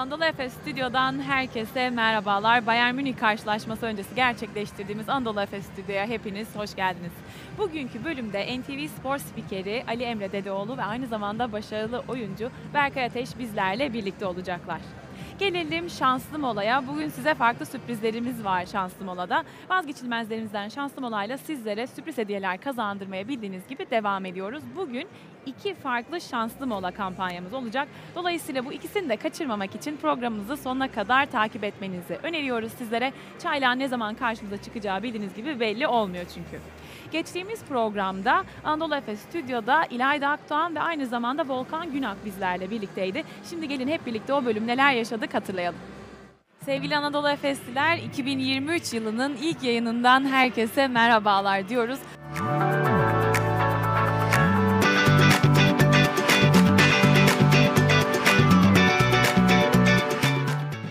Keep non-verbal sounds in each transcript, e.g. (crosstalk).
Anadolu Efes Stüdyo'dan herkese merhabalar. Bayern Münih karşılaşması öncesi gerçekleştirdiğimiz Anadolu Efes Stüdyo'ya hepiniz hoş geldiniz. Bugünkü bölümde NTV Spor spikeri Ali Emre Dedeoğlu ve aynı zamanda başarılı oyuncu Berkay Ateş bizlerle birlikte olacaklar. Gelelim şanslı molaya. Bugün size farklı sürprizlerimiz var şanslı molada. Vazgeçilmezlerimizden şanslı molayla sizlere sürpriz hediyeler kazandırmaya bildiğiniz gibi devam ediyoruz. Bugün iki farklı şanslı mola kampanyamız olacak. Dolayısıyla bu ikisini de kaçırmamak için programımızı sonuna kadar takip etmenizi öneriyoruz sizlere. Çaylar ne zaman karşımıza çıkacağı bildiğiniz gibi belli olmuyor çünkü. Geçtiğimiz programda Anadolu Efes Stüdyo'da İlayda Akdoğan ve aynı zamanda Volkan Günak bizlerle birlikteydi. Şimdi gelin hep birlikte o bölüm neler yaşadık hatırlayalım. Sevgili Anadolu Efesliler, 2023 yılının ilk yayınından herkese merhabalar diyoruz.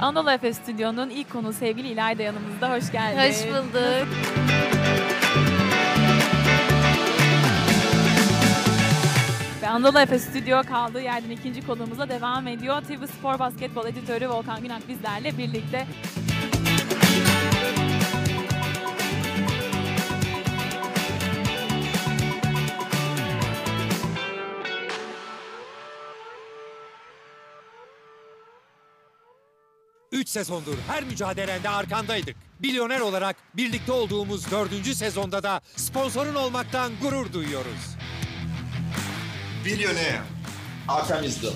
Anadolu Efes Stüdyo'nun ilk konu sevgili İlayda yanımızda. Hoş geldin. Hoş bulduk. Ve Anadolu Efes Stüdyo kaldığı yerden ikinci konuğumuza devam ediyor. TV Spor Basketbol Editörü Volkan Günak bizlerle birlikte. Üç sezondur her mücadelende arkandaydık. Milyoner olarak birlikte olduğumuz dördüncü sezonda da sponsorun olmaktan gurur duyuyoruz. Billionaire. Arkamızda.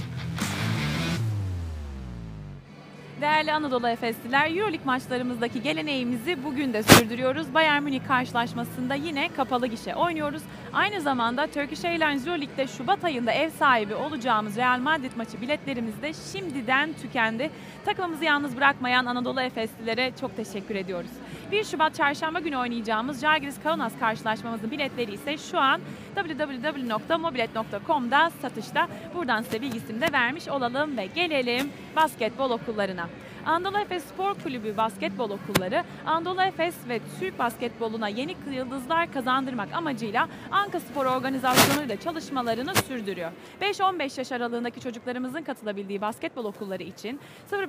Değerli Anadolu Efesliler, Euroleague maçlarımızdaki geleneğimizi bugün de sürdürüyoruz. Bayern Münih karşılaşmasında yine kapalı gişe oynuyoruz. Aynı zamanda Turkish Airlines Euroleague'de Şubat ayında ev sahibi olacağımız Real Madrid maçı biletlerimiz de şimdiden tükendi. Takımımızı yalnız bırakmayan Anadolu Efeslilere çok teşekkür ediyoruz. 1 Şubat çarşamba günü oynayacağımız Žalgiris Kaunas karşılaşmamızın biletleri ise şu an www.mobilet.com'da satışta. Buradan size bilgisini de vermiş olalım ve gelelim basketbol okullarına. Anadolu Efes Spor Kulübü basketbol okulları Anadolu Efes ve Türk basketboluna yeni yıldızlar kazandırmak amacıyla Anka Spor organizasyonuyla çalışmalarını sürdürüyor. 5-15 yaş aralığındaki çocuklarımızın katılabildiği basketbol okulları için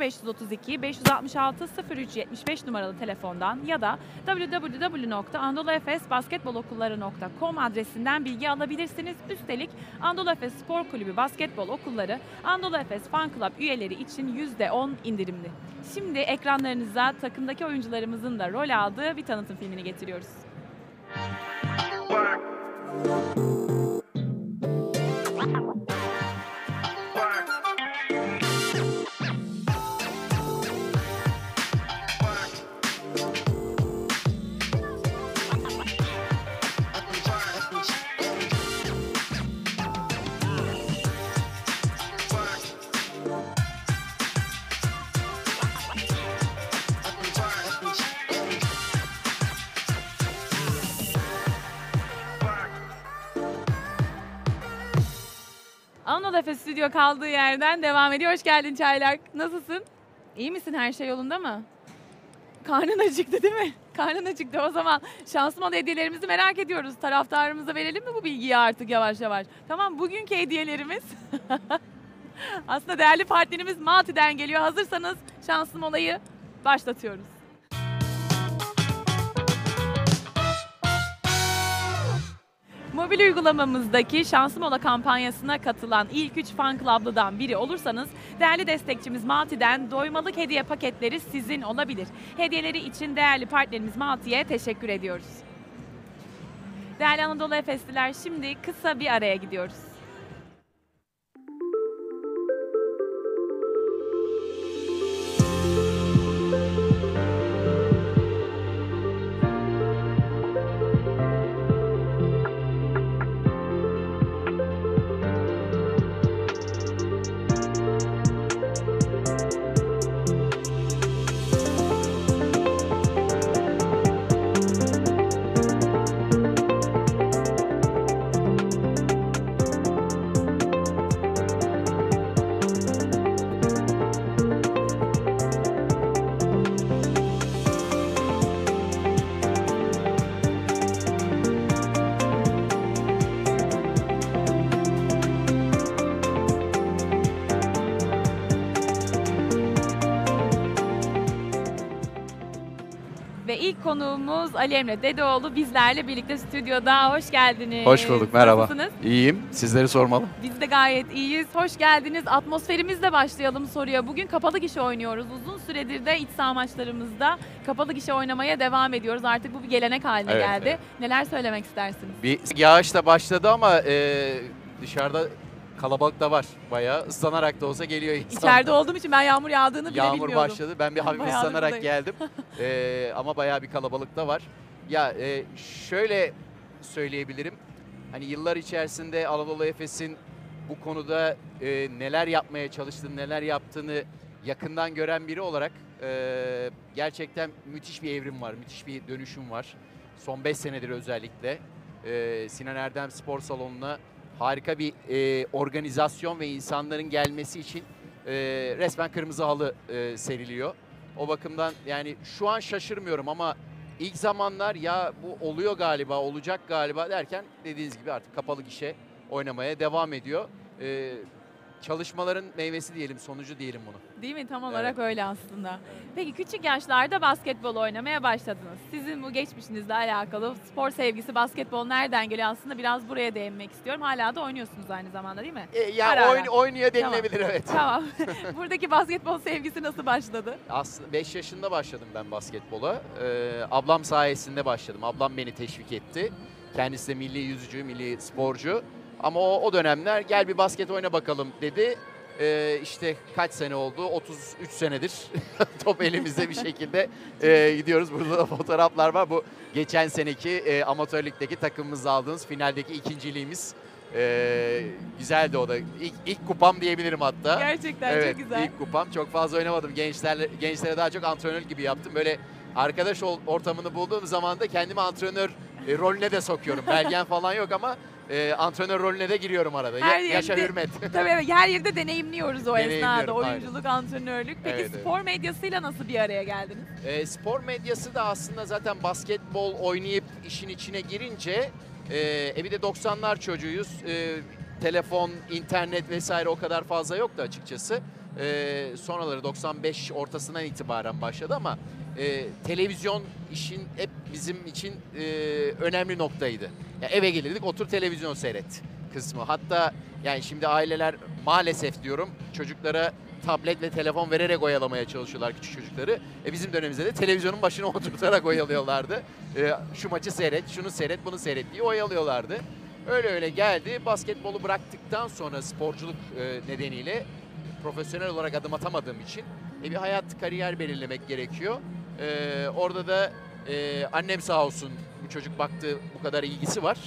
0532 566 0375 numaralı telefondan ya da www.anadoluefesbasketbolokulları.com adresinden bilgi alabilirsiniz. Üstelik Anadolu Efes Spor Kulübü basketbol okulları Anadolu Efes Fan Club üyeleri için %10 indirimli. Şimdi ekranlarınıza takımdaki oyuncularımızın da rol aldığı bir tanıtım filmini getiriyoruz. Efes Stüdyo kaldığı yerden devam ediyor. Hoş geldin Çaylak. Nasılsın? İyi misin? Her şey yolunda mı? Karnın acıktı değil mi? Karnın acıktı. O zaman şanslı hediyelerimizi merak ediyoruz. Taraftarımıza verelim mi bu bilgiyi artık yavaş yavaş? Tamam bugünkü hediyelerimiz (laughs) aslında değerli partnerimiz Mati'den geliyor. Hazırsanız şanslı molayı başlatıyoruz. Mobil uygulamamızdaki Şanslı Mola kampanyasına katılan ilk 3 fan club'lıdan biri olursanız değerli destekçimiz Malti'den doymalık hediye paketleri sizin olabilir. Hediyeleri için değerli partnerimiz Malti'ye teşekkür ediyoruz. Değerli Anadolu Efesliler şimdi kısa bir araya gidiyoruz. Konuğumuz Ali Emre Dedeoğlu bizlerle birlikte stüdyoda. Hoş geldiniz. Hoş bulduk, merhaba. Nasılsınız? İyiyim. Sizleri sormalı. Biz de gayet iyiyiz. Hoş geldiniz. Atmosferimizle başlayalım soruya. Bugün kapalı gişe oynuyoruz. Uzun süredir de iç saha maçlarımızda kapalı gişe oynamaya devam ediyoruz. Artık bu bir gelenek haline Evet, geldi. evet. Neler söylemek istersiniz? Bir yağış da başladı ama e, dışarıda kalabalık da var. Bayağı ıslanarak da olsa geliyor insan. İçeride olduğum için ben yağmur yağdığını bile Yağmur bilmiyordum. başladı. Ben bir hafif Bayağıdır ıslanarak buradayım. geldim. (laughs) E, ama bayağı bir kalabalık da var. Ya e, şöyle söyleyebilirim. Hani yıllar içerisinde Anadolu Efes'in bu konuda e, neler yapmaya çalıştığını, neler yaptığını yakından gören biri olarak e, gerçekten müthiş bir evrim var, müthiş bir dönüşüm var. Son 5 senedir özellikle e, Sinan Erdem Spor Salonu'na harika bir e, organizasyon ve insanların gelmesi için e, resmen kırmızı halı e, seriliyor. O bakımdan yani şu an şaşırmıyorum ama ilk zamanlar ya bu oluyor galiba, olacak galiba derken dediğiniz gibi artık kapalı gişe oynamaya devam ediyor. E, çalışmaların meyvesi diyelim, sonucu diyelim bunu. Değil mi? Tam olarak öyle aslında. Peki küçük yaşlarda basketbol oynamaya başladınız. Sizin bu geçmişinizle alakalı spor sevgisi, basketbol nereden geliyor aslında biraz buraya değinmek istiyorum. Hala da oynuyorsunuz aynı zamanda değil mi? E, ya Ara ara. denilebilir evet. Tamam. (laughs) (laughs) Buradaki basketbol sevgisi nasıl başladı? Aslında 5 yaşında başladım ben basketbola. Ee, ablam sayesinde başladım. Ablam beni teşvik etti. Kendisi de milli yüzücü, milli sporcu. Ama o, o dönemler gel bir basket oyna bakalım dedi. Ee, işte kaç sene oldu? 33 senedir (laughs) top elimizde bir şekilde e, gidiyoruz. Burada da fotoğraflar var. Bu geçen seneki e, amatör ligdeki takımımızla aldığımız finaldeki ikinciliğimiz. Ee, güzeldi o da. İlk, ilk kupam diyebilirim hatta. Gerçekten evet, çok güzel. ilk kupam. Çok fazla oynamadım. Gençlerle, gençlere daha çok antrenör gibi yaptım. Böyle arkadaş ortamını bulduğum zaman da kendimi antrenör e, rolüne de sokuyorum. Belgen falan yok ama e, antrenör rolüne de giriyorum arada. Ya- Her yaşa yerde- hürmet. (laughs) Tabii evet, her yerde deneyimliyoruz o esnada. Deneyimliyorum, aynen. Oyunculuk, antrenörlük. Peki Evet, evet. spor medyasıyla nasıl bir araya geldiniz? E, spor medyası da aslında zaten basketbol oynayıp işin içine girince e, e bir de 90'lar çocuğuyuz. E, telefon, internet vesaire o kadar fazla yoktu açıkçası. E, sonraları 95 ortasından itibaren başladı ama e, televizyon işin hep bizim için e, önemli noktaydı. Ya eve gelirdik otur televizyon seyret kısmı. Hatta yani şimdi aileler maalesef diyorum çocuklara tablet ve telefon vererek oyalamaya çalışıyorlar küçük çocukları. E bizim dönemimizde de televizyonun başına (laughs) oturtarak oyalıyorlardı. E, şu maçı seyret, şunu seyret, bunu seyret diye oyalıyorlardı. Öyle öyle geldi. Basketbolu bıraktıktan sonra sporculuk e, nedeniyle profesyonel olarak adım atamadığım için e, bir hayat kariyer belirlemek gerekiyor. E, orada da e, annem sağ olsun bu çocuk baktı bu kadar ilgisi var.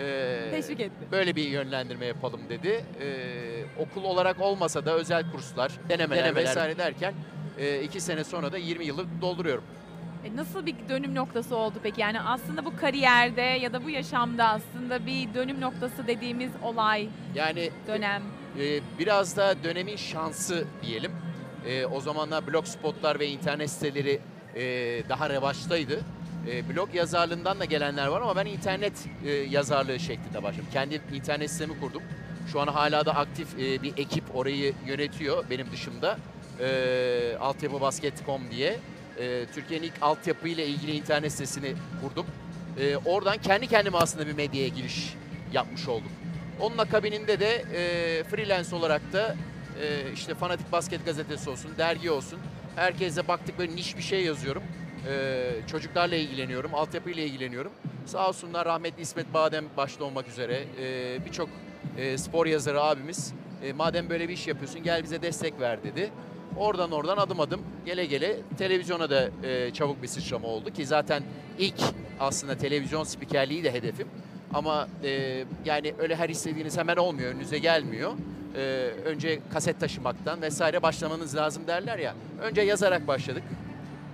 E, Teşvik etti. böyle bir yönlendirme yapalım dedi. Ee, okul olarak olmasa da özel kurslar, denemeler, vesaire derken e, iki sene sonra da 20 yılı dolduruyorum. E, Nasıl bir dönüm noktası oldu peki? Yani aslında bu kariyerde ya da bu yaşamda aslında bir dönüm noktası dediğimiz olay, Yani dönem. e, biraz da dönemin şansı diyelim. E, o zamanlar blog spotlar ve internet siteleri e, daha revaçtaydı. E, blog yazarlığından da gelenler var ama ben internet e, yazarlığı şeklinde başladım. Kendi internet sitemi kurdum. Şu an hala da aktif e, bir ekip orayı yönetiyor benim dışımda. E, altyapыбasket.com diye. E, Türkiye'nin ilk altyapı ile ilgili internet sitesini kurdum. E, oradan kendi kendime aslında bir medyaya giriş yapmış oldum. Onun akabininde de e, freelance olarak da e, işte Fanatik Basket gazetesi olsun, dergi olsun. Herkese baktık böyle niş bir şey yazıyorum. E, çocuklarla ilgileniyorum, altyapıyla ilgileniyorum. Sağ olsunlar rahmetli İsmet Badem başta olmak üzere e, birçok e, spor yazarı abimiz e, madem böyle bir iş yapıyorsun gel bize destek ver dedi. Oradan oradan adım adım gele gele televizyona da e, çabuk bir sıçrama oldu ki zaten ilk aslında televizyon spikerliği de hedefim. Ama e, yani öyle her istediğiniz hemen olmuyor, önünüze gelmiyor. E, önce kaset taşımaktan vesaire başlamanız lazım derler ya. Önce yazarak başladık.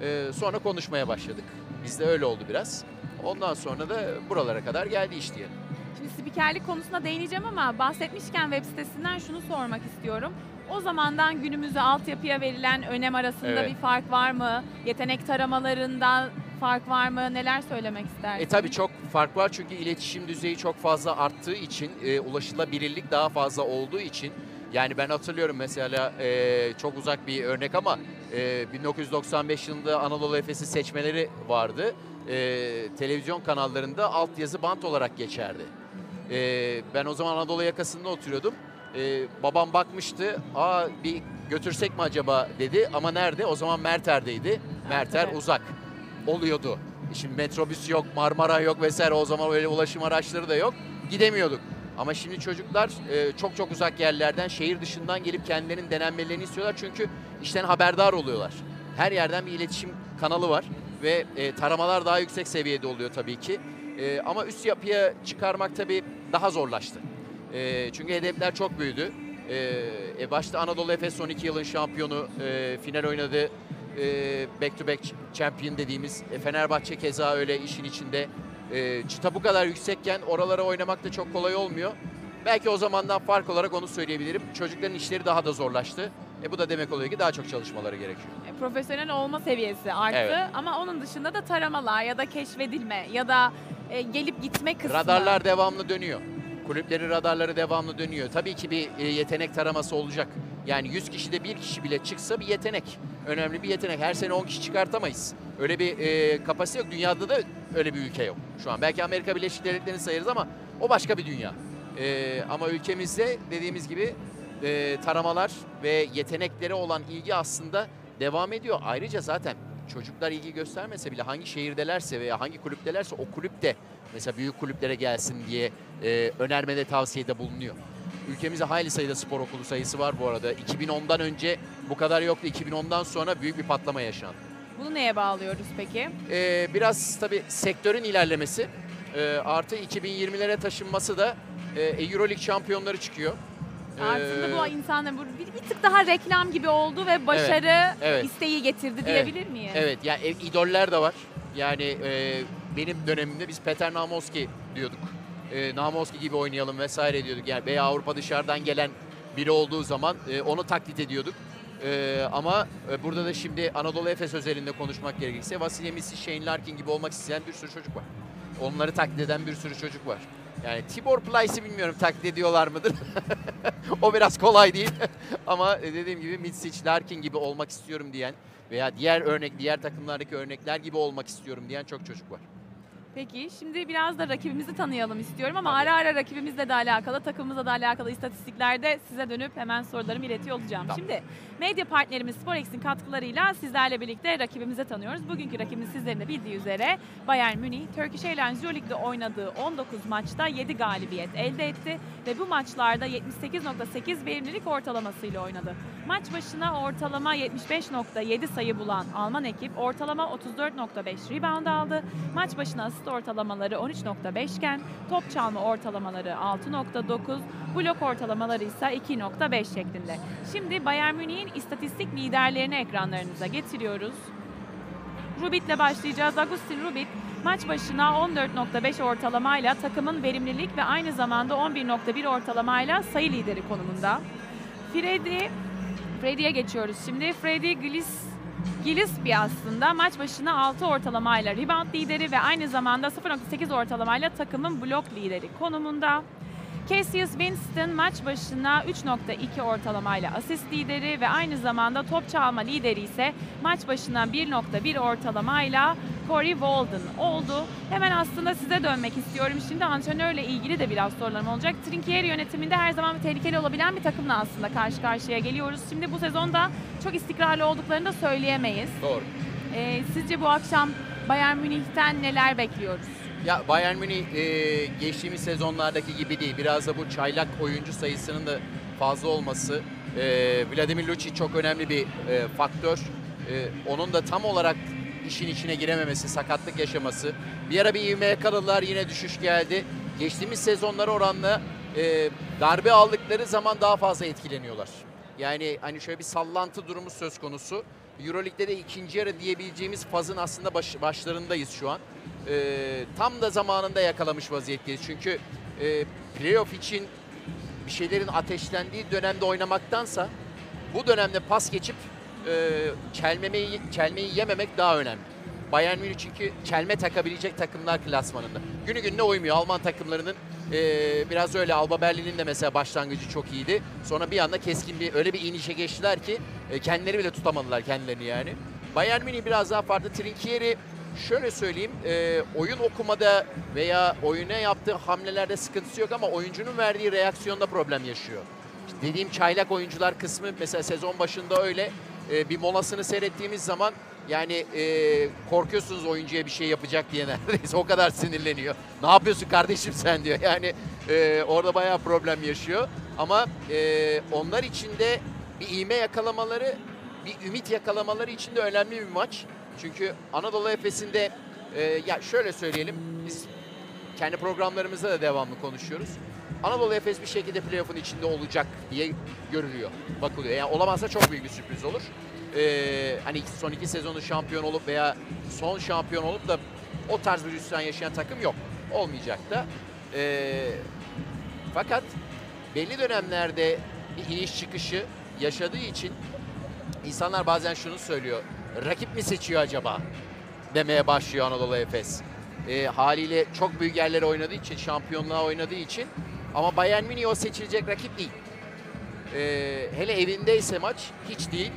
E, sonra konuşmaya başladık. Bizde öyle oldu biraz. Ondan sonra da buralara kadar geldi iş diyelim. Şimdi spikerlik konusuna değineceğim ama bahsetmişken web sitesinden şunu sormak istiyorum. O zamandan günümüze altyapıya verilen önem arasında Evet. bir fark var mı? Yetenek taramalarında fark var mı? Neler söylemek istersiniz? E tabii çok fark var çünkü iletişim düzeyi çok fazla arttığı için, e, ulaşılabilirlik daha fazla olduğu için yani ben hatırlıyorum mesela e, çok uzak bir örnek ama e, 1995 yılında Anadolu Efes'i seçmeleri vardı. E, televizyon kanallarında altyazı bant olarak geçerdi. E, ben o zaman Anadolu yakasında oturuyordum. E, babam bakmıştı. Aa bir götürsek mi acaba dedi ama nerede? O zaman Merter'deydi. Merter evet. uzak oluyordu. Şimdi metrobüs yok, Marmara yok vesaire o zaman öyle ulaşım araçları da yok. Gidemiyorduk. Ama şimdi çocuklar e, çok çok uzak yerlerden, şehir dışından gelip kendilerinin denenmelerini istiyorlar. Çünkü işten haberdar oluyorlar. Her yerden bir iletişim kanalı var ve e, taramalar daha yüksek seviyede oluyor tabii ki. E, ama üst yapıya çıkarmak tabii daha zorlaştı. E, çünkü hedefler çok büyüdü. E, e, başta Anadolu Efes 12 yılın şampiyonu, e, final oynadı. E, back to back champion dediğimiz e, Fenerbahçe keza öyle işin içinde. E, çıta bu kadar yüksekken oralara oynamak da çok kolay olmuyor. Belki o zamandan fark olarak onu söyleyebilirim. Çocukların işleri daha da zorlaştı. E bu da demek oluyor ki daha çok çalışmaları gerekiyor. E, profesyonel olma seviyesi arttı Evet. ama onun dışında da taramalar ya da keşfedilme ya da e, gelip gitme kısmı. Radarlar devamlı dönüyor. Kulüplerin radarları devamlı dönüyor. Tabii ki bir e, yetenek taraması olacak. Yani 100 kişide bir kişi bile çıksa bir yetenek. Önemli bir yetenek. Her sene 10 kişi çıkartamayız. Öyle bir e, kapasite yok. Dünyada da öyle bir ülke yok şu an. Belki Amerika Birleşik Devletleri'ni sayarız ama o başka bir dünya. E, ama ülkemizde dediğimiz gibi e, taramalar ve yeteneklere olan ilgi aslında devam ediyor. Ayrıca zaten çocuklar ilgi göstermese bile hangi şehirdelerse veya hangi kulüptelerse o kulüp de mesela büyük kulüplere gelsin diye e, önermede tavsiyede bulunuyor. Ülkemizde hayli sayıda spor okulu sayısı var bu arada. 2010'dan önce bu kadar yoktu. 2010'dan sonra büyük bir patlama yaşandı. Bunu neye bağlıyoruz peki? Ee, biraz tabii sektörün ilerlemesi e, artı 2020'lere taşınması da e, Euroleague şampiyonları çıkıyor. Aslında Ee, bu insanların bu bir, bir tık daha reklam gibi oldu ve başarı evet. isteği getirdi diyebilir miyiz? Evet ya yani idoller de var. Yani e, benim dönemimde biz Peter Namoski diyorduk. E, Namoski gibi oynayalım vesaire diyorduk. Yani veya Avrupa dışarıdan gelen biri olduğu zaman e, onu taklit ediyorduk. E, ama e, burada da şimdi Anadolu Efes özelinde konuşmak gerekirse Vasilya Misic, Shane Larkin gibi olmak isteyen bir sürü çocuk var. Onları taklit eden bir sürü çocuk var. Yani Tibor Plyce'i bilmiyorum taklit ediyorlar mıdır? (laughs) o biraz kolay değil. (laughs) Ama e, dediğim gibi Mitsic, Larkin gibi olmak istiyorum diyen veya diğer örnek, diğer takımlardaki örnekler gibi olmak istiyorum diyen çok çocuk var. Peki şimdi biraz da rakibimizi tanıyalım istiyorum ama ara ara rakibimizle de alakalı, takımımızla da alakalı istatistiklerde size dönüp hemen sorularımı iletiyor olacağım. Tamam. Şimdi medya partnerimiz Sporex'in katkılarıyla sizlerle birlikte rakibimizi tanıyoruz. Bugünkü rakibimiz sizlerin de bildiği üzere Bayern Münih. Turkish Airlines Euroleague'de oynadığı 19 maçta 7 galibiyet elde etti ve bu maçlarda 78.8 verimlilik ortalamasıyla oynadı. Maç başına ortalama 75.7 sayı bulan Alman ekip ortalama 34.5 rebound aldı. Maç başına asist ortalamaları 13.5 iken top çalma ortalamaları 6.9, blok ortalamaları ise 2.5 şeklinde. Şimdi Bayern Münih'in istatistik liderlerini ekranlarınıza getiriyoruz. Rubit'le başlayacağız. Agustin Rubit maç başına 14.5 ortalamayla takımın verimlilik ve aynı zamanda 11.1 ortalamayla sayı lideri konumunda. Freddy, Freddy'ye geçiyoruz şimdi. Freddy Gillis Gillespie aslında maç başına 6 ortalamayla rebound lideri ve aynı zamanda 0.8 ortalamayla takımın blok lideri konumunda. Cassius Winston maç başına 3.2 ortalamayla asist lideri ve aynı zamanda top çalma lideri ise maç başına 1.1 ortalamayla Corey Walden oldu. Hemen aslında size dönmek istiyorum. Şimdi antrenörle ilgili de biraz sorularım olacak. Trinkieri yönetiminde her zaman tehlikeli olabilen bir takımla aslında karşı karşıya geliyoruz. Şimdi bu sezonda çok istikrarlı olduklarını da söyleyemeyiz. Doğru. Ee, sizce bu akşam Bayern Münih'ten neler bekliyoruz? Ya Bayern Münih e, geçtiğimiz sezonlardaki gibi değil. Biraz da bu çaylak oyuncu sayısının da fazla olması. E, Vladimir Lucic çok önemli bir e, faktör. E, onun da tam olarak işin içine girememesi, sakatlık yaşaması. Bir ara bir ivme yakaladılar yine düşüş geldi. Geçtiğimiz sezonlara oranla e, darbe aldıkları zaman daha fazla etkileniyorlar. Yani hani şöyle bir sallantı durumu söz konusu. Euroleague'de de ikinci yarı diyebileceğimiz fazın aslında baş- başlarındayız şu an. Ee, tam da zamanında yakalamış vaziyetteyiz. Çünkü e, playoff için bir şeylerin ateşlendiği dönemde oynamaktansa bu dönemde pas geçip e, çelmemeyi, çelmeyi yememek daha önemli. Bayern Münih çünkü çelme takabilecek takımlar klasmanında. Günü gününe uymuyor. Alman takımlarının Ee, biraz öyle Alba Berlin'in de mesela başlangıcı çok iyiydi. Sonra bir anda keskin bir öyle bir inişe geçtiler ki e, kendileri bile tutamadılar kendilerini yani. Bayern Münih biraz daha farklı. Trinkieri şöyle söyleyeyim e, oyun okumada veya oyuna yaptığı hamlelerde sıkıntısı yok ama oyuncunun verdiği reaksiyonda problem yaşıyor. İşte dediğim çaylak oyuncular kısmı mesela sezon başında öyle e, bir molasını seyrettiğimiz zaman yani e, korkuyorsunuz oyuncuya bir şey yapacak diye (laughs) neredeyse o kadar sinirleniyor. Ne yapıyorsun kardeşim sen diyor. Yani e, orada bayağı problem yaşıyor. Ama e, onlar için de bir iğme yakalamaları, bir ümit yakalamaları için de önemli bir maç. Çünkü Anadolu Efes'inde e, ya şöyle söyleyelim biz kendi programlarımızda da devamlı konuşuyoruz. Anadolu Efes bir şekilde playoff'un içinde olacak diye görülüyor, bakılıyor. Yani olamazsa çok büyük bir sürpriz olur. Ee, hani son iki sezonu şampiyon olup veya son şampiyon olup da o tarz bir üstten yaşayan takım yok. Olmayacak da. Ee, fakat belli dönemlerde bir iniş çıkışı yaşadığı için insanlar bazen şunu söylüyor. Rakip mi seçiyor acaba? Demeye başlıyor Anadolu Efes. Ee, haliyle çok büyük yerlere oynadığı için, şampiyonluğa oynadığı için ama Bayern Münih o seçilecek rakip değil. Ee, hele evindeyse maç hiç değil.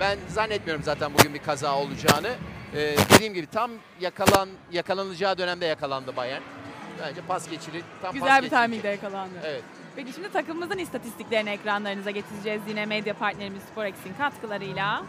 Ben zannetmiyorum zaten bugün bir kaza olacağını. Ee, dediğim gibi tam yakalan yakalanacağı dönemde yakalandı Bayern. Bence pas geçili tam pas Güzel bir geçilecek. timingde yakalandı. Evet. Peki şimdi takımımızın istatistiklerini ekranlarınıza getireceğiz yine medya partnerimiz Sporex'in katkılarıyla.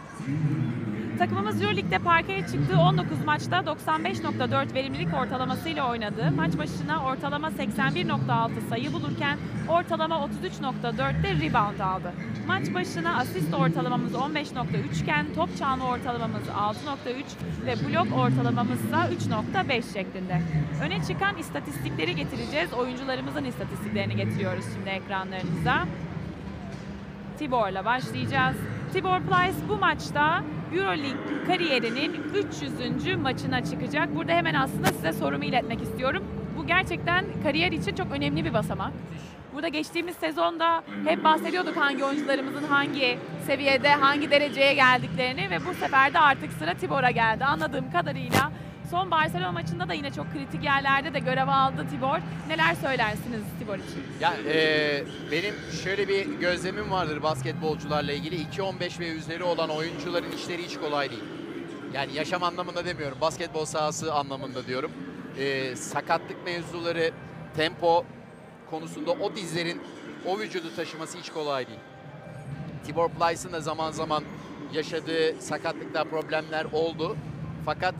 Takımımız Euroleague'de parkeye çıktığı 19 maçta 95.4 verimlilik ortalamasıyla oynadı. Maç başına ortalama 81.6 sayı bulurken ortalama 33.4'te rebound aldı. Maç başına asist ortalamamız 15.3 iken top çalma ortalamamız 6.3 ve blok ortalamamız ise 3.5 şeklinde. Öne çıkan istatistikleri getireceğiz. Oyuncularımızın istatistiklerini getiriyoruz şimdi ekranlarınıza. Tibor'la başlayacağız. Tibor Plyce bu maçta Euroleague kariyerinin 300. maçına çıkacak. Burada hemen aslında size sorumu iletmek istiyorum. Bu gerçekten kariyer için çok önemli bir basamak. Burada geçtiğimiz sezonda hep bahsediyorduk hangi oyuncularımızın hangi seviyede, hangi dereceye geldiklerini ve bu sefer de artık sıra Tibor'a geldi. Anladığım kadarıyla son Barcelona maçında da yine çok kritik yerlerde de görev aldı Tibor. Neler söylersiniz Tibor için? Ya e, benim şöyle bir gözlemim vardır basketbolcularla ilgili. 2-15 ve üzeri olan oyuncuların işleri hiç kolay değil. Yani yaşam anlamında demiyorum, basketbol sahası anlamında diyorum. E, sakatlık mevzuları, tempo konusunda o dizlerin o vücudu taşıması hiç kolay değil. Tibor Plyce'ın da zaman zaman yaşadığı sakatlıklar, problemler oldu. Fakat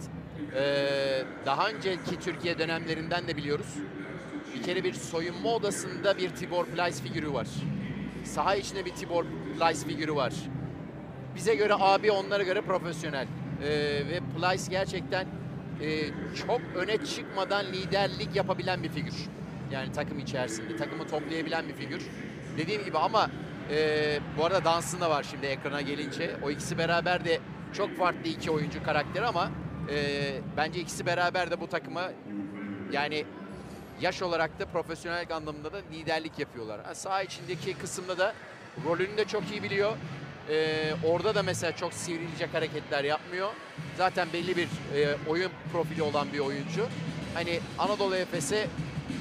e, daha önceki Türkiye dönemlerinden de biliyoruz. Bir kere bir soyunma odasında bir Tibor Plyce figürü var. Saha içinde bir Tibor Plyce figürü var. Bize göre abi, onlara göre profesyonel. Ee, ve Plyce gerçekten e, çok öne çıkmadan liderlik yapabilen bir figür. Yani takım içerisinde, takımı toplayabilen bir figür. Dediğim gibi ama e, bu arada dansın da var şimdi ekrana gelince. O ikisi beraber de çok farklı iki oyuncu karakteri ama e, bence ikisi beraber de bu takıma yani yaş olarak da profesyonel anlamında da liderlik yapıyorlar. Ha, saha içindeki kısımda da rolünü de çok iyi biliyor. Ee, orada da mesela çok sivrilecek hareketler yapmıyor. Zaten belli bir e, oyun profili olan bir oyuncu. Hani Anadolu Efes'e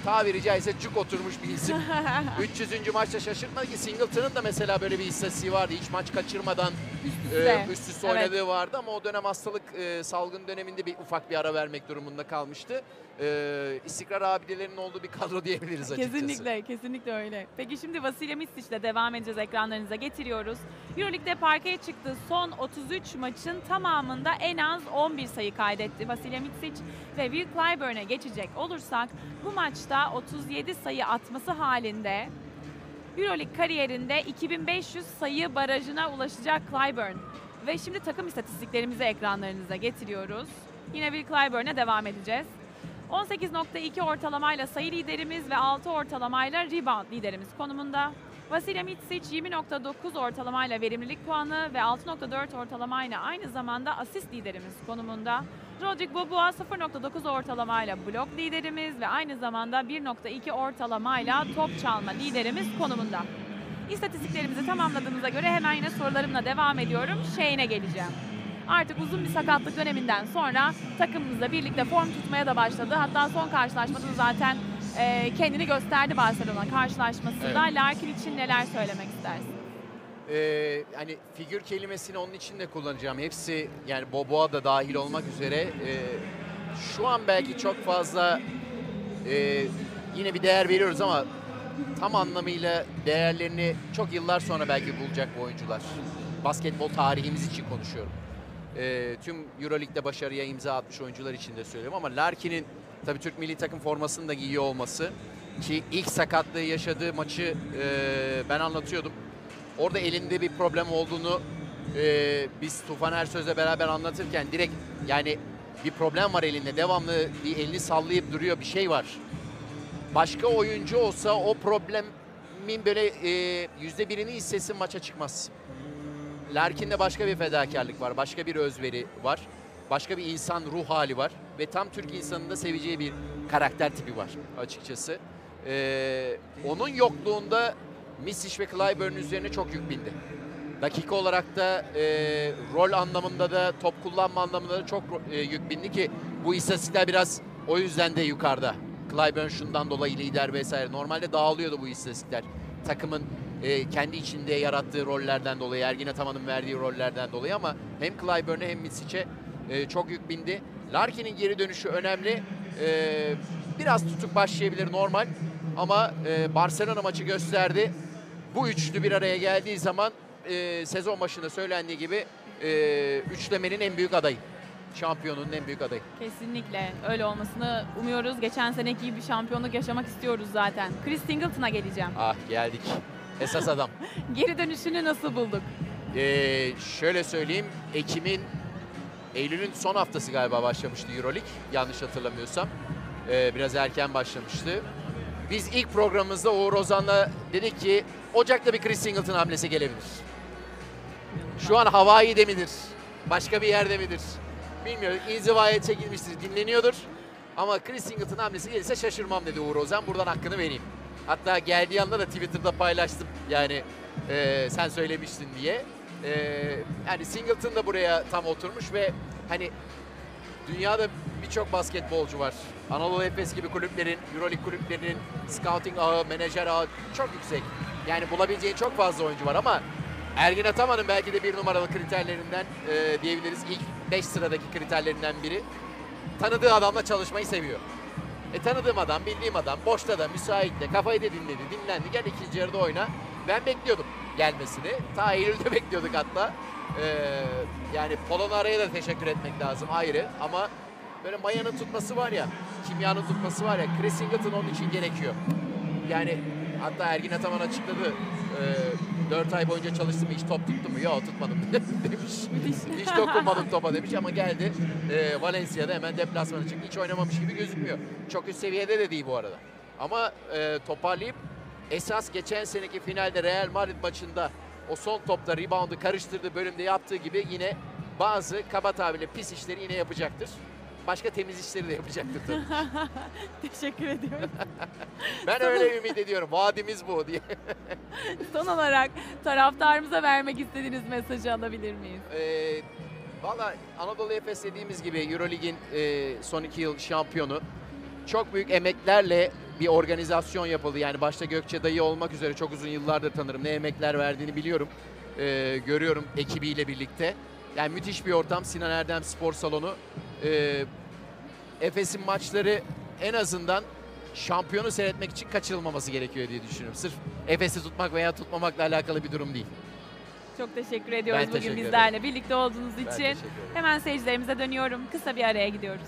tabiri caizse cuk oturmuş bir isim. (laughs) 300. maçta şaşırtmadı ki Singleton'ın da mesela böyle bir istatistiği vardı. Hiç maç kaçırmadan üste. e, üst üste Evet. oynadığı vardı ama o dönem hastalık e, salgın döneminde bir ufak bir ara vermek durumunda kalmıştı. E, istikrar abidelerinin olduğu bir kadro diyebiliriz açıkçası. Kesinlikle, kesinlikle öyle. Peki şimdi Vasilya Misic'le devam edeceğiz ekranlarınıza getiriyoruz. Euroleague'de parkeye çıktığı son 33 maçın tamamında en az 11 sayı kaydetti Vasilya Misic ve Will Clyburn'e geçecek olursak bu maçta 37 sayı atması halinde Euroleague kariyerinde 2500 sayı barajına ulaşacak Clyburn. Ve şimdi takım istatistiklerimizi ekranlarınıza getiriyoruz. Yine Will Clyburn'e devam edeceğiz. 18.2 ortalamayla sayı liderimiz ve 6 ortalamayla rebound liderimiz konumunda. Vasilya Mitsic 20.9 ortalamayla verimlilik puanı ve 6.4 ortalamayla aynı zamanda asist liderimiz konumunda. Rodrik Boboa 0.9 ortalamayla blok liderimiz ve aynı zamanda 1.2 ortalamayla top çalma liderimiz konumunda. İstatistiklerimizi tamamladığımıza göre hemen yine sorularımla devam ediyorum. Şeyine geleceğim. Artık uzun bir sakatlık döneminden sonra takımımızla birlikte form tutmaya da başladı. Hatta son karşılaşmada zaten e, kendini gösterdi Barcelona karşılaşmasında. Evet. Larkin için neler söylemek istersin? Ee, hani figür kelimesini onun için de kullanacağım. Hepsi yani Boboa da dahil olmak üzere e, şu an belki çok fazla e, yine bir değer veriyoruz ama tam anlamıyla değerlerini çok yıllar sonra belki bulacak bu oyuncular. Basketbol tarihimiz için konuşuyorum. E, tüm Euroleague'de başarıya imza atmış oyuncular için de söylüyorum ama Larkin'in tabii Türk milli takım formasını da giyiyor olması ki ilk sakatlığı yaşadığı maçı e, ben anlatıyordum. Orada elinde bir problem olduğunu e, biz Tufan Ersöz'le beraber anlatırken direkt yani bir problem var elinde. Devamlı bir elini sallayıp duruyor bir şey var. Başka oyuncu olsa o problemin böyle e, yüzde birini hissetsin maça çıkmaz. Larkin'de başka bir fedakarlık var. Başka bir özveri var. Başka bir insan ruh hali var. Ve tam Türk insanının da seveceği bir karakter tipi var açıkçası. Ee, onun yokluğunda Misic ve Clyburn üzerine çok yük bindi. Dakika olarak da e, rol anlamında da top kullanma anlamında da çok e, yük bindi ki bu istatistikler biraz o yüzden de yukarıda. Clyburn şundan dolayı lider vesaire. Normalde dağılıyordu bu istatistikler. Takımın e, kendi içinde yarattığı rollerden dolayı, Ergin Ataman'ın verdiği rollerden dolayı ama hem Clyburn'e hem Misic'e e, çok yük bindi. Larkin'in geri dönüşü önemli. E, biraz tutuk başlayabilir normal ama e, Barcelona maçı gösterdi. Bu üçlü bir araya geldiği zaman e, sezon başında söylendiği gibi e, üçlemenin en büyük adayı. Şampiyonun en büyük adayı. Kesinlikle öyle olmasını umuyoruz. Geçen seneki gibi bir şampiyonluk yaşamak istiyoruz zaten. Chris Singleton'a geleceğim. Ah geldik. Esas adam. (laughs) Geri dönüşünü nasıl bulduk? Ee, şöyle söyleyeyim. Ekim'in, Eylül'ün son haftası galiba başlamıştı Euroleague. Yanlış hatırlamıyorsam. Ee, biraz erken başlamıştı. Biz ilk programımızda Uğur Ozan'la dedik ki Ocak'ta bir Chris Singleton hamlesi gelebilir. Şu an Hawaii'de midir? Başka bir yerde midir? Bilmiyorum. İnzivaya çekilmiştir, dinleniyordur. Ama Chris Singleton hamlesi gelirse şaşırmam dedi Uğur Ozan. Buradan hakkını vereyim. Hatta geldiği anda da Twitter'da paylaştım. Yani e, sen söylemiştin diye. E, yani Singleton da buraya tam oturmuş ve hani dünyada birçok basketbolcu var. Anadolu Efes gibi kulüplerin, Euroleague kulüplerinin scouting ağı, menajer ağı çok yüksek. Yani bulabileceğin çok fazla oyuncu var ama Ergin Ataman'ın belki de bir numaralı kriterlerinden e, diyebiliriz. İlk 5 sıradaki kriterlerinden biri. Tanıdığı adamla çalışmayı seviyor. E tanıdığım adam, bildiğim adam, boşta da, müsait de, kafayı da dinledi, dinlendi. Gel ikinci yarıda oyna. Ben bekliyordum gelmesini. Ta Eylül'de (laughs) bekliyorduk hatta. Ee, yani Polonara'ya da teşekkür etmek lazım ayrı ama böyle mayanın tutması var ya, kimyanın tutması var ya, Chris Singleton onun için gerekiyor. Yani hatta Ergin Ataman açıkladı. E, 4 ay boyunca çalıştım hiç top tuttu mu? Yok tutmadım (laughs) demiş. hiç dokunmadım topa demiş ama geldi e, Valencia'da hemen deplasmana çıktı. Hiç oynamamış gibi gözükmüyor. Çok üst seviyede de değil bu arada. Ama e, toparlayıp esas geçen seneki finalde Real Madrid maçında o son topta reboundu karıştırdığı bölümde yaptığı gibi yine bazı kaba tabirle pis işleri yine yapacaktır. Başka temiz işleri de yapacaktır tabii. (laughs) Teşekkür ediyorum. (laughs) Ben öyle ümit ediyorum. Vaadimiz bu diye. (laughs) Son olarak taraftarımıza vermek istediğiniz mesajı alabilir miyiz? Ee, Valla Anadolu Efes dediğimiz gibi Eurolig'in e, son iki yıl şampiyonu. Çok büyük emeklerle bir organizasyon yapıldı. Yani başta Gökçe Dayı olmak üzere çok uzun yıllardır tanırım. Ne emekler verdiğini biliyorum. Ee, görüyorum ekibiyle birlikte. Yani müthiş bir ortam. Sinan Erdem Spor Salonu. Ee, Efes'in maçları en azından şampiyonu seyretmek için kaçırılmaması gerekiyor diye düşünüyorum. Sırf Efes'i tutmak veya tutmamakla alakalı bir durum değil. Çok teşekkür ediyoruz Ben bugün teşekkür bizlerle birlikte olduğunuz Ben için. Hemen seyircilerimize dönüyorum. Kısa bir araya gidiyoruz.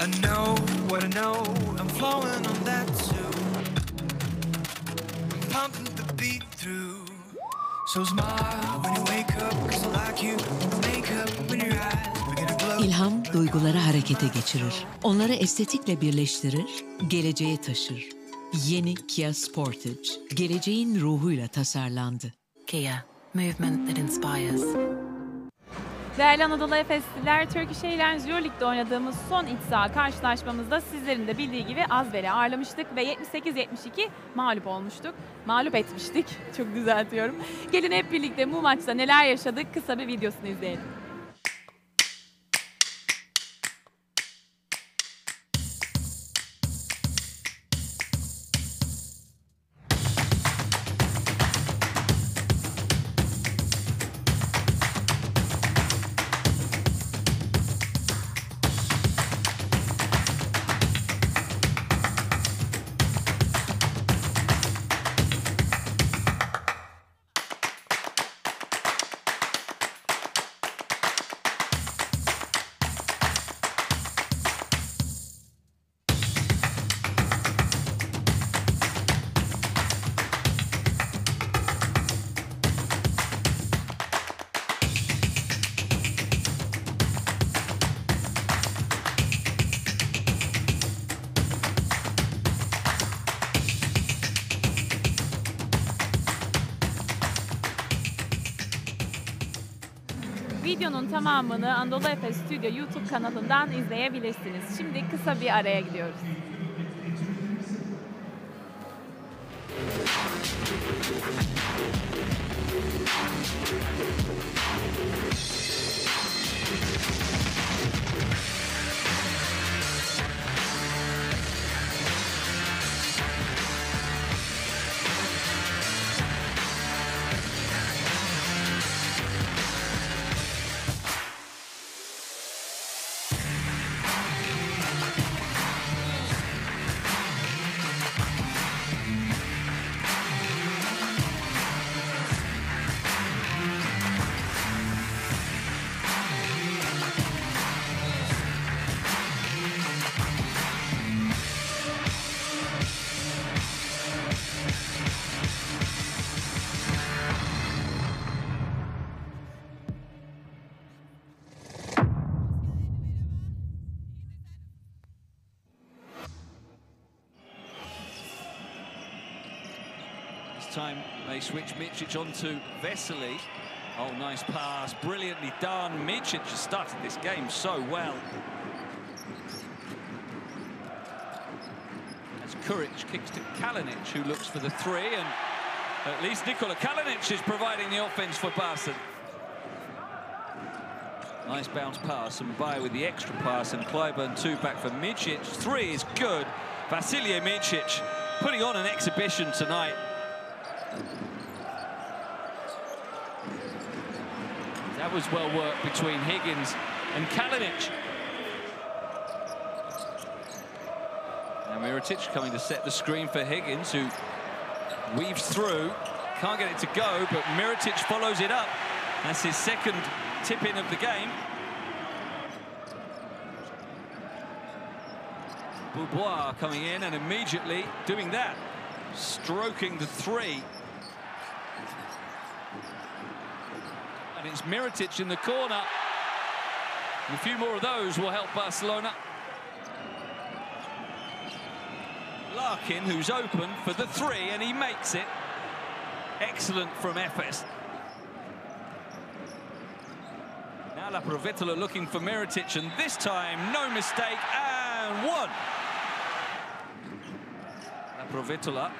I know what I know, I'm flowing on that too. I'm pumping through. So smile when you wake up, cause I like you. Makeup when your eyes. İlham duyguları harekete geçirir. Onları estetikle birleştirir, geleceğe taşır. Yeni Kia Sportage, geleceğin ruhuyla tasarlandı. Kia, movement that inspires. Değerli Anadolu Efesliler, Turkish Airlines Euroleague'de oynadığımız son iç saha karşılaşmamızda sizlerin de bildiği gibi Azver'i ağırlamıştık ve 78-72 mağlup olmuştuk. Mağlup etmiştik. (laughs) Çok düzeltiyorum. Gelin hep birlikte bu maçta neler yaşadık kısa bir videosunu izleyelim. Videonun tamamını Anadolu Efes Stüdyo YouTube kanalından izleyebilirsiniz. Şimdi kısa bir araya gidiyoruz. Switch Micic onto Vesely. Oh, nice pass, brilliantly done. Micic has started this game so well. As Kuric kicks to Kalinic, who looks for the three, and at least Nikola Kalinic is providing the offense for Barca. Nice bounce pass, and by with the extra pass, and Clyburn two back for Micic. Three is good. Vasilije Micic putting on an exhibition tonight. That was well worked between Higgins and Kalinic. Now Mirotic coming to set the screen for Higgins, who weaves through. Can't get it to go, but Mirotic follows it up. That's his second tip-in of the game. Boubois coming in and immediately doing that, stroking the three. And it's Mirotic in the corner. And a few more of those will help Barcelona. Larkin, who's open for the three, and he makes it. Excellent from Efes. Now La Provitola looking for Mirotic, and this time, no mistake, and one. La Provitola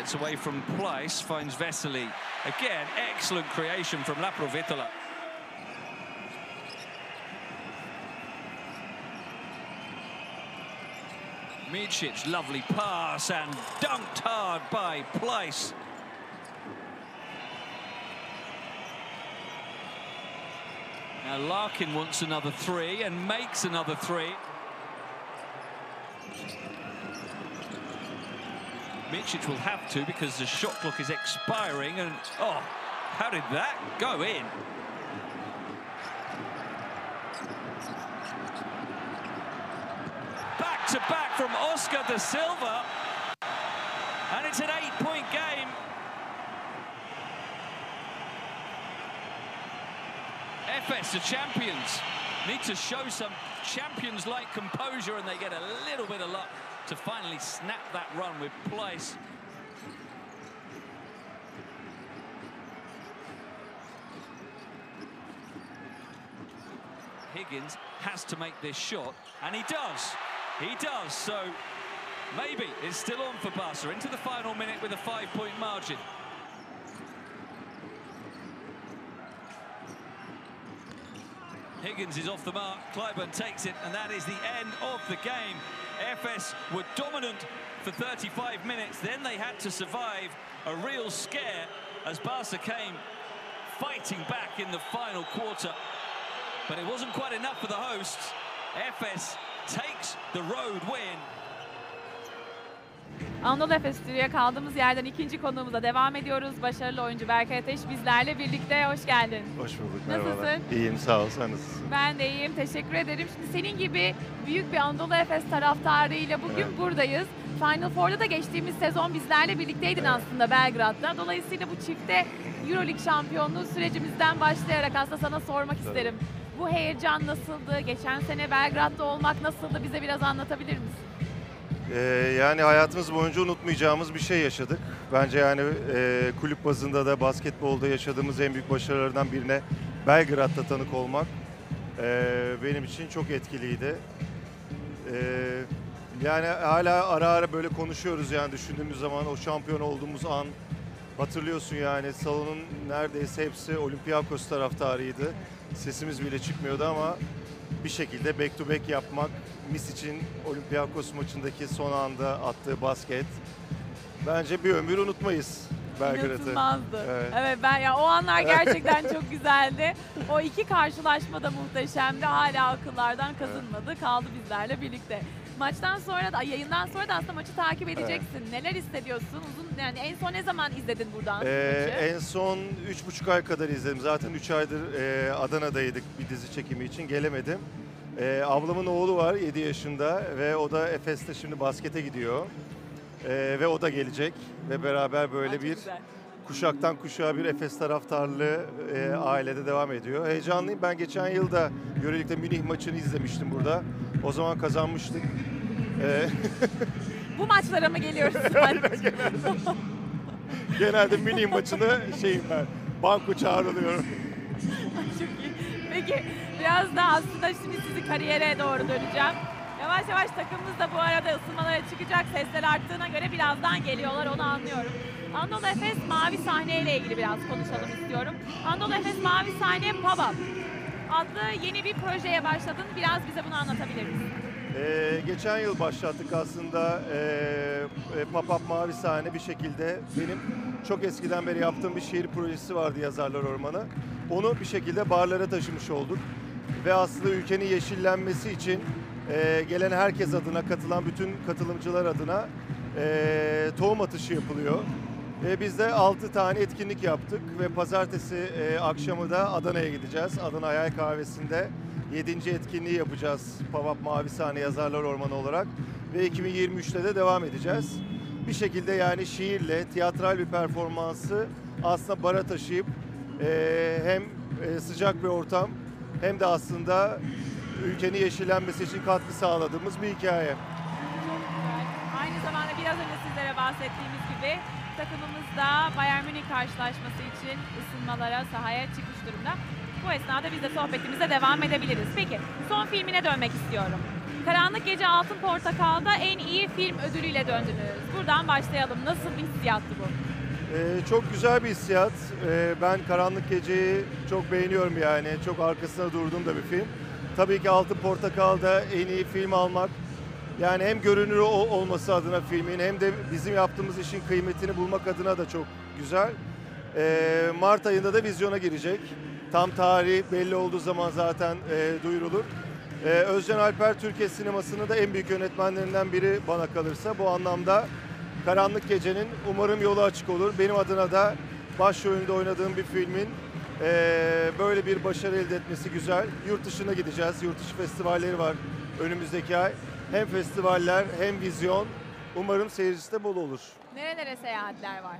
gets away from Pleiss, finds Vesely. Again, excellent creation from La Provitola. Micic, lovely pass and dunked hard by Pleiss. Now Larkin wants another three and makes another three. Micic will have to because the shot clock is expiring and oh how did that go in? Back to back from Oscar da Silva. And it's an eight point game FS the champions need to show some champions like composure and they get a little bit of luck to finally snap that run with Place. Higgins has to make this shot, and he does. He does, so maybe it's still on for Barca into the final minute with a five-point margin. Higgins is off the mark, Clyburn takes it, and that is the end of the game. FS were dominant for 35 minutes, then they had to survive a real scare as Barca came fighting back in the final quarter. But it wasn't quite enough for the hosts. FS takes the road win. Anadolu Efes Stüdyo'ya kaldığımız yerden ikinci konuğumuza devam ediyoruz. Başarılı oyuncu Berkay Ateş bizlerle birlikte. Hoş geldin. Hoş bulduk. Nasılsın? Merhabalar. İyiyim sağ ol. Sen nasılsın? Ben de iyiyim. Teşekkür ederim. Şimdi senin gibi büyük bir Anadolu Efes taraftarıyla bugün Evet. buradayız. Final Four'da da geçtiğimiz sezon bizlerle birlikteydin Evet. aslında Belgrad'da. Dolayısıyla bu çifte Euroleague şampiyonluğu sürecimizden başlayarak aslında sana sormak Tabii. isterim. Bu heyecan nasıldı? Geçen sene Belgrad'da olmak nasıldı? Bize biraz anlatabilir misin? Ee, yani hayatımız boyunca unutmayacağımız bir şey yaşadık. Bence yani e, kulüp bazında da basketbolda yaşadığımız en büyük başarılardan birine Belgrad'da tanık olmak e, benim için çok etkiliydi. E, yani hala ara ara böyle konuşuyoruz yani düşündüğümüz zaman o şampiyon olduğumuz an hatırlıyorsun yani salonun neredeyse hepsi Olympiakos taraftarıydı. Sesimiz bile çıkmıyordu ama bir şekilde back to back yapmak Mis için Olympiakos maçındaki son anda attığı basket bence bir ömür unutmayız Belgrad'ı. Evet. Evet. ben ya o anlar gerçekten (laughs) çok güzeldi. O iki karşılaşma da muhteşemdi. Hala akıllardan kazınmadı. Kaldı bizlerle birlikte. Maçtan sonra da ay, yayından sonra da aslında maçı takip edeceksin. Neler hissediyorsun? Uzun yani en son ne zaman izledin buradan Ee, maçı? en son 3,5 ay kadar izledim. Zaten 3 aydır e, Adana'daydık bir dizi çekimi için gelemedim. E, ablamın oğlu var 7 yaşında ve o da Efes'te şimdi baskete gidiyor. E, ve o da gelecek ve beraber Ay, böyle çok bir güzel. kuşaktan kuşağa bir Efes taraftarlığı e, ailede devam ediyor. Heyecanlıyım. Ben geçen yıl da Euroleague'de Münih maçını izlemiştim burada. O zaman kazanmıştık. E, (laughs) Bu maçlara mı geliyoruz? (laughs) sen? genelde Münih maçını şeyim ben, banko çağrılıyorum. Çok iyi. Peki biraz da aslında şimdi sizi kariyere doğru döneceğim. Yavaş yavaş takımımız da bu arada ısınmalara çıkacak. Sesler arttığına göre birazdan geliyorlar onu anlıyorum. Anadolu Efes Mavi Sahne ile ilgili biraz konuşalım istiyorum. Anadolu Efes Mavi Sahne Pop-Up adlı yeni bir projeye başladın. Biraz bize bunu anlatabilir misin? Ee, geçen yıl başlattık aslında ee, e, Pop-Up Mavi Sahne bir şekilde benim çok eskiden beri yaptığım bir şiir projesi vardı Yazarlar Ormanı. Onu bir şekilde barlara taşımış olduk. Ve aslında ülkenin yeşillenmesi için ee, gelen herkes adına, katılan bütün katılımcılar adına ee, tohum atışı yapılıyor. Ve biz de 6 tane etkinlik yaptık ve pazartesi e, akşamı da Adana'ya gideceğiz. Adana Hayal Kahvesi'nde 7. etkinliği yapacağız. Pavap Mavi Sahne Yazarlar Ormanı olarak. Ve 2023'te de devam edeceğiz. Bir şekilde yani şiirle, tiyatral bir performansı aslında bara taşıyıp e, hem e, sıcak bir ortam hem de aslında ülkenin yeşillenmesi için katkı sağladığımız bir hikaye. Aynı zamanda biraz önce sizlere bahsettiğimiz gibi takımımız da Bayern Münih karşılaşması için ısınmalara, sahaya çıkmış durumda. Bu esnada biz de sohbetimize devam edebiliriz. Peki son filmine dönmek istiyorum. Karanlık Gece Altın Portakal'da en iyi film ödülüyle döndünüz. Buradan başlayalım. Nasıl bir hissiyattı bu? Ee, çok güzel bir hissiyat. Ee, ben Karanlık Gece'yi çok beğeniyorum yani. Çok arkasında durduğum da bir film. Tabii ki Altın Portakal'da en iyi film almak yani hem görünür ol- olması adına filmin hem de bizim yaptığımız işin kıymetini bulmak adına da çok güzel. Ee, Mart ayında da vizyona girecek. Tam tarihi belli olduğu zaman zaten e, duyurulur. Ee, Özcan Alper Türkiye sinemasının da en büyük yönetmenlerinden biri bana kalırsa. Bu anlamda Karanlık Gece'nin umarım yolu açık olur. Benim adına da başrolünde oynadığım bir filmin e, böyle bir başarı elde etmesi güzel. Yurt dışına gideceğiz. Yurt dışı festivalleri var önümüzdeki ay. Hem festivaller hem vizyon. Umarım seyircisi de bol olur. Nerelere seyahatler var?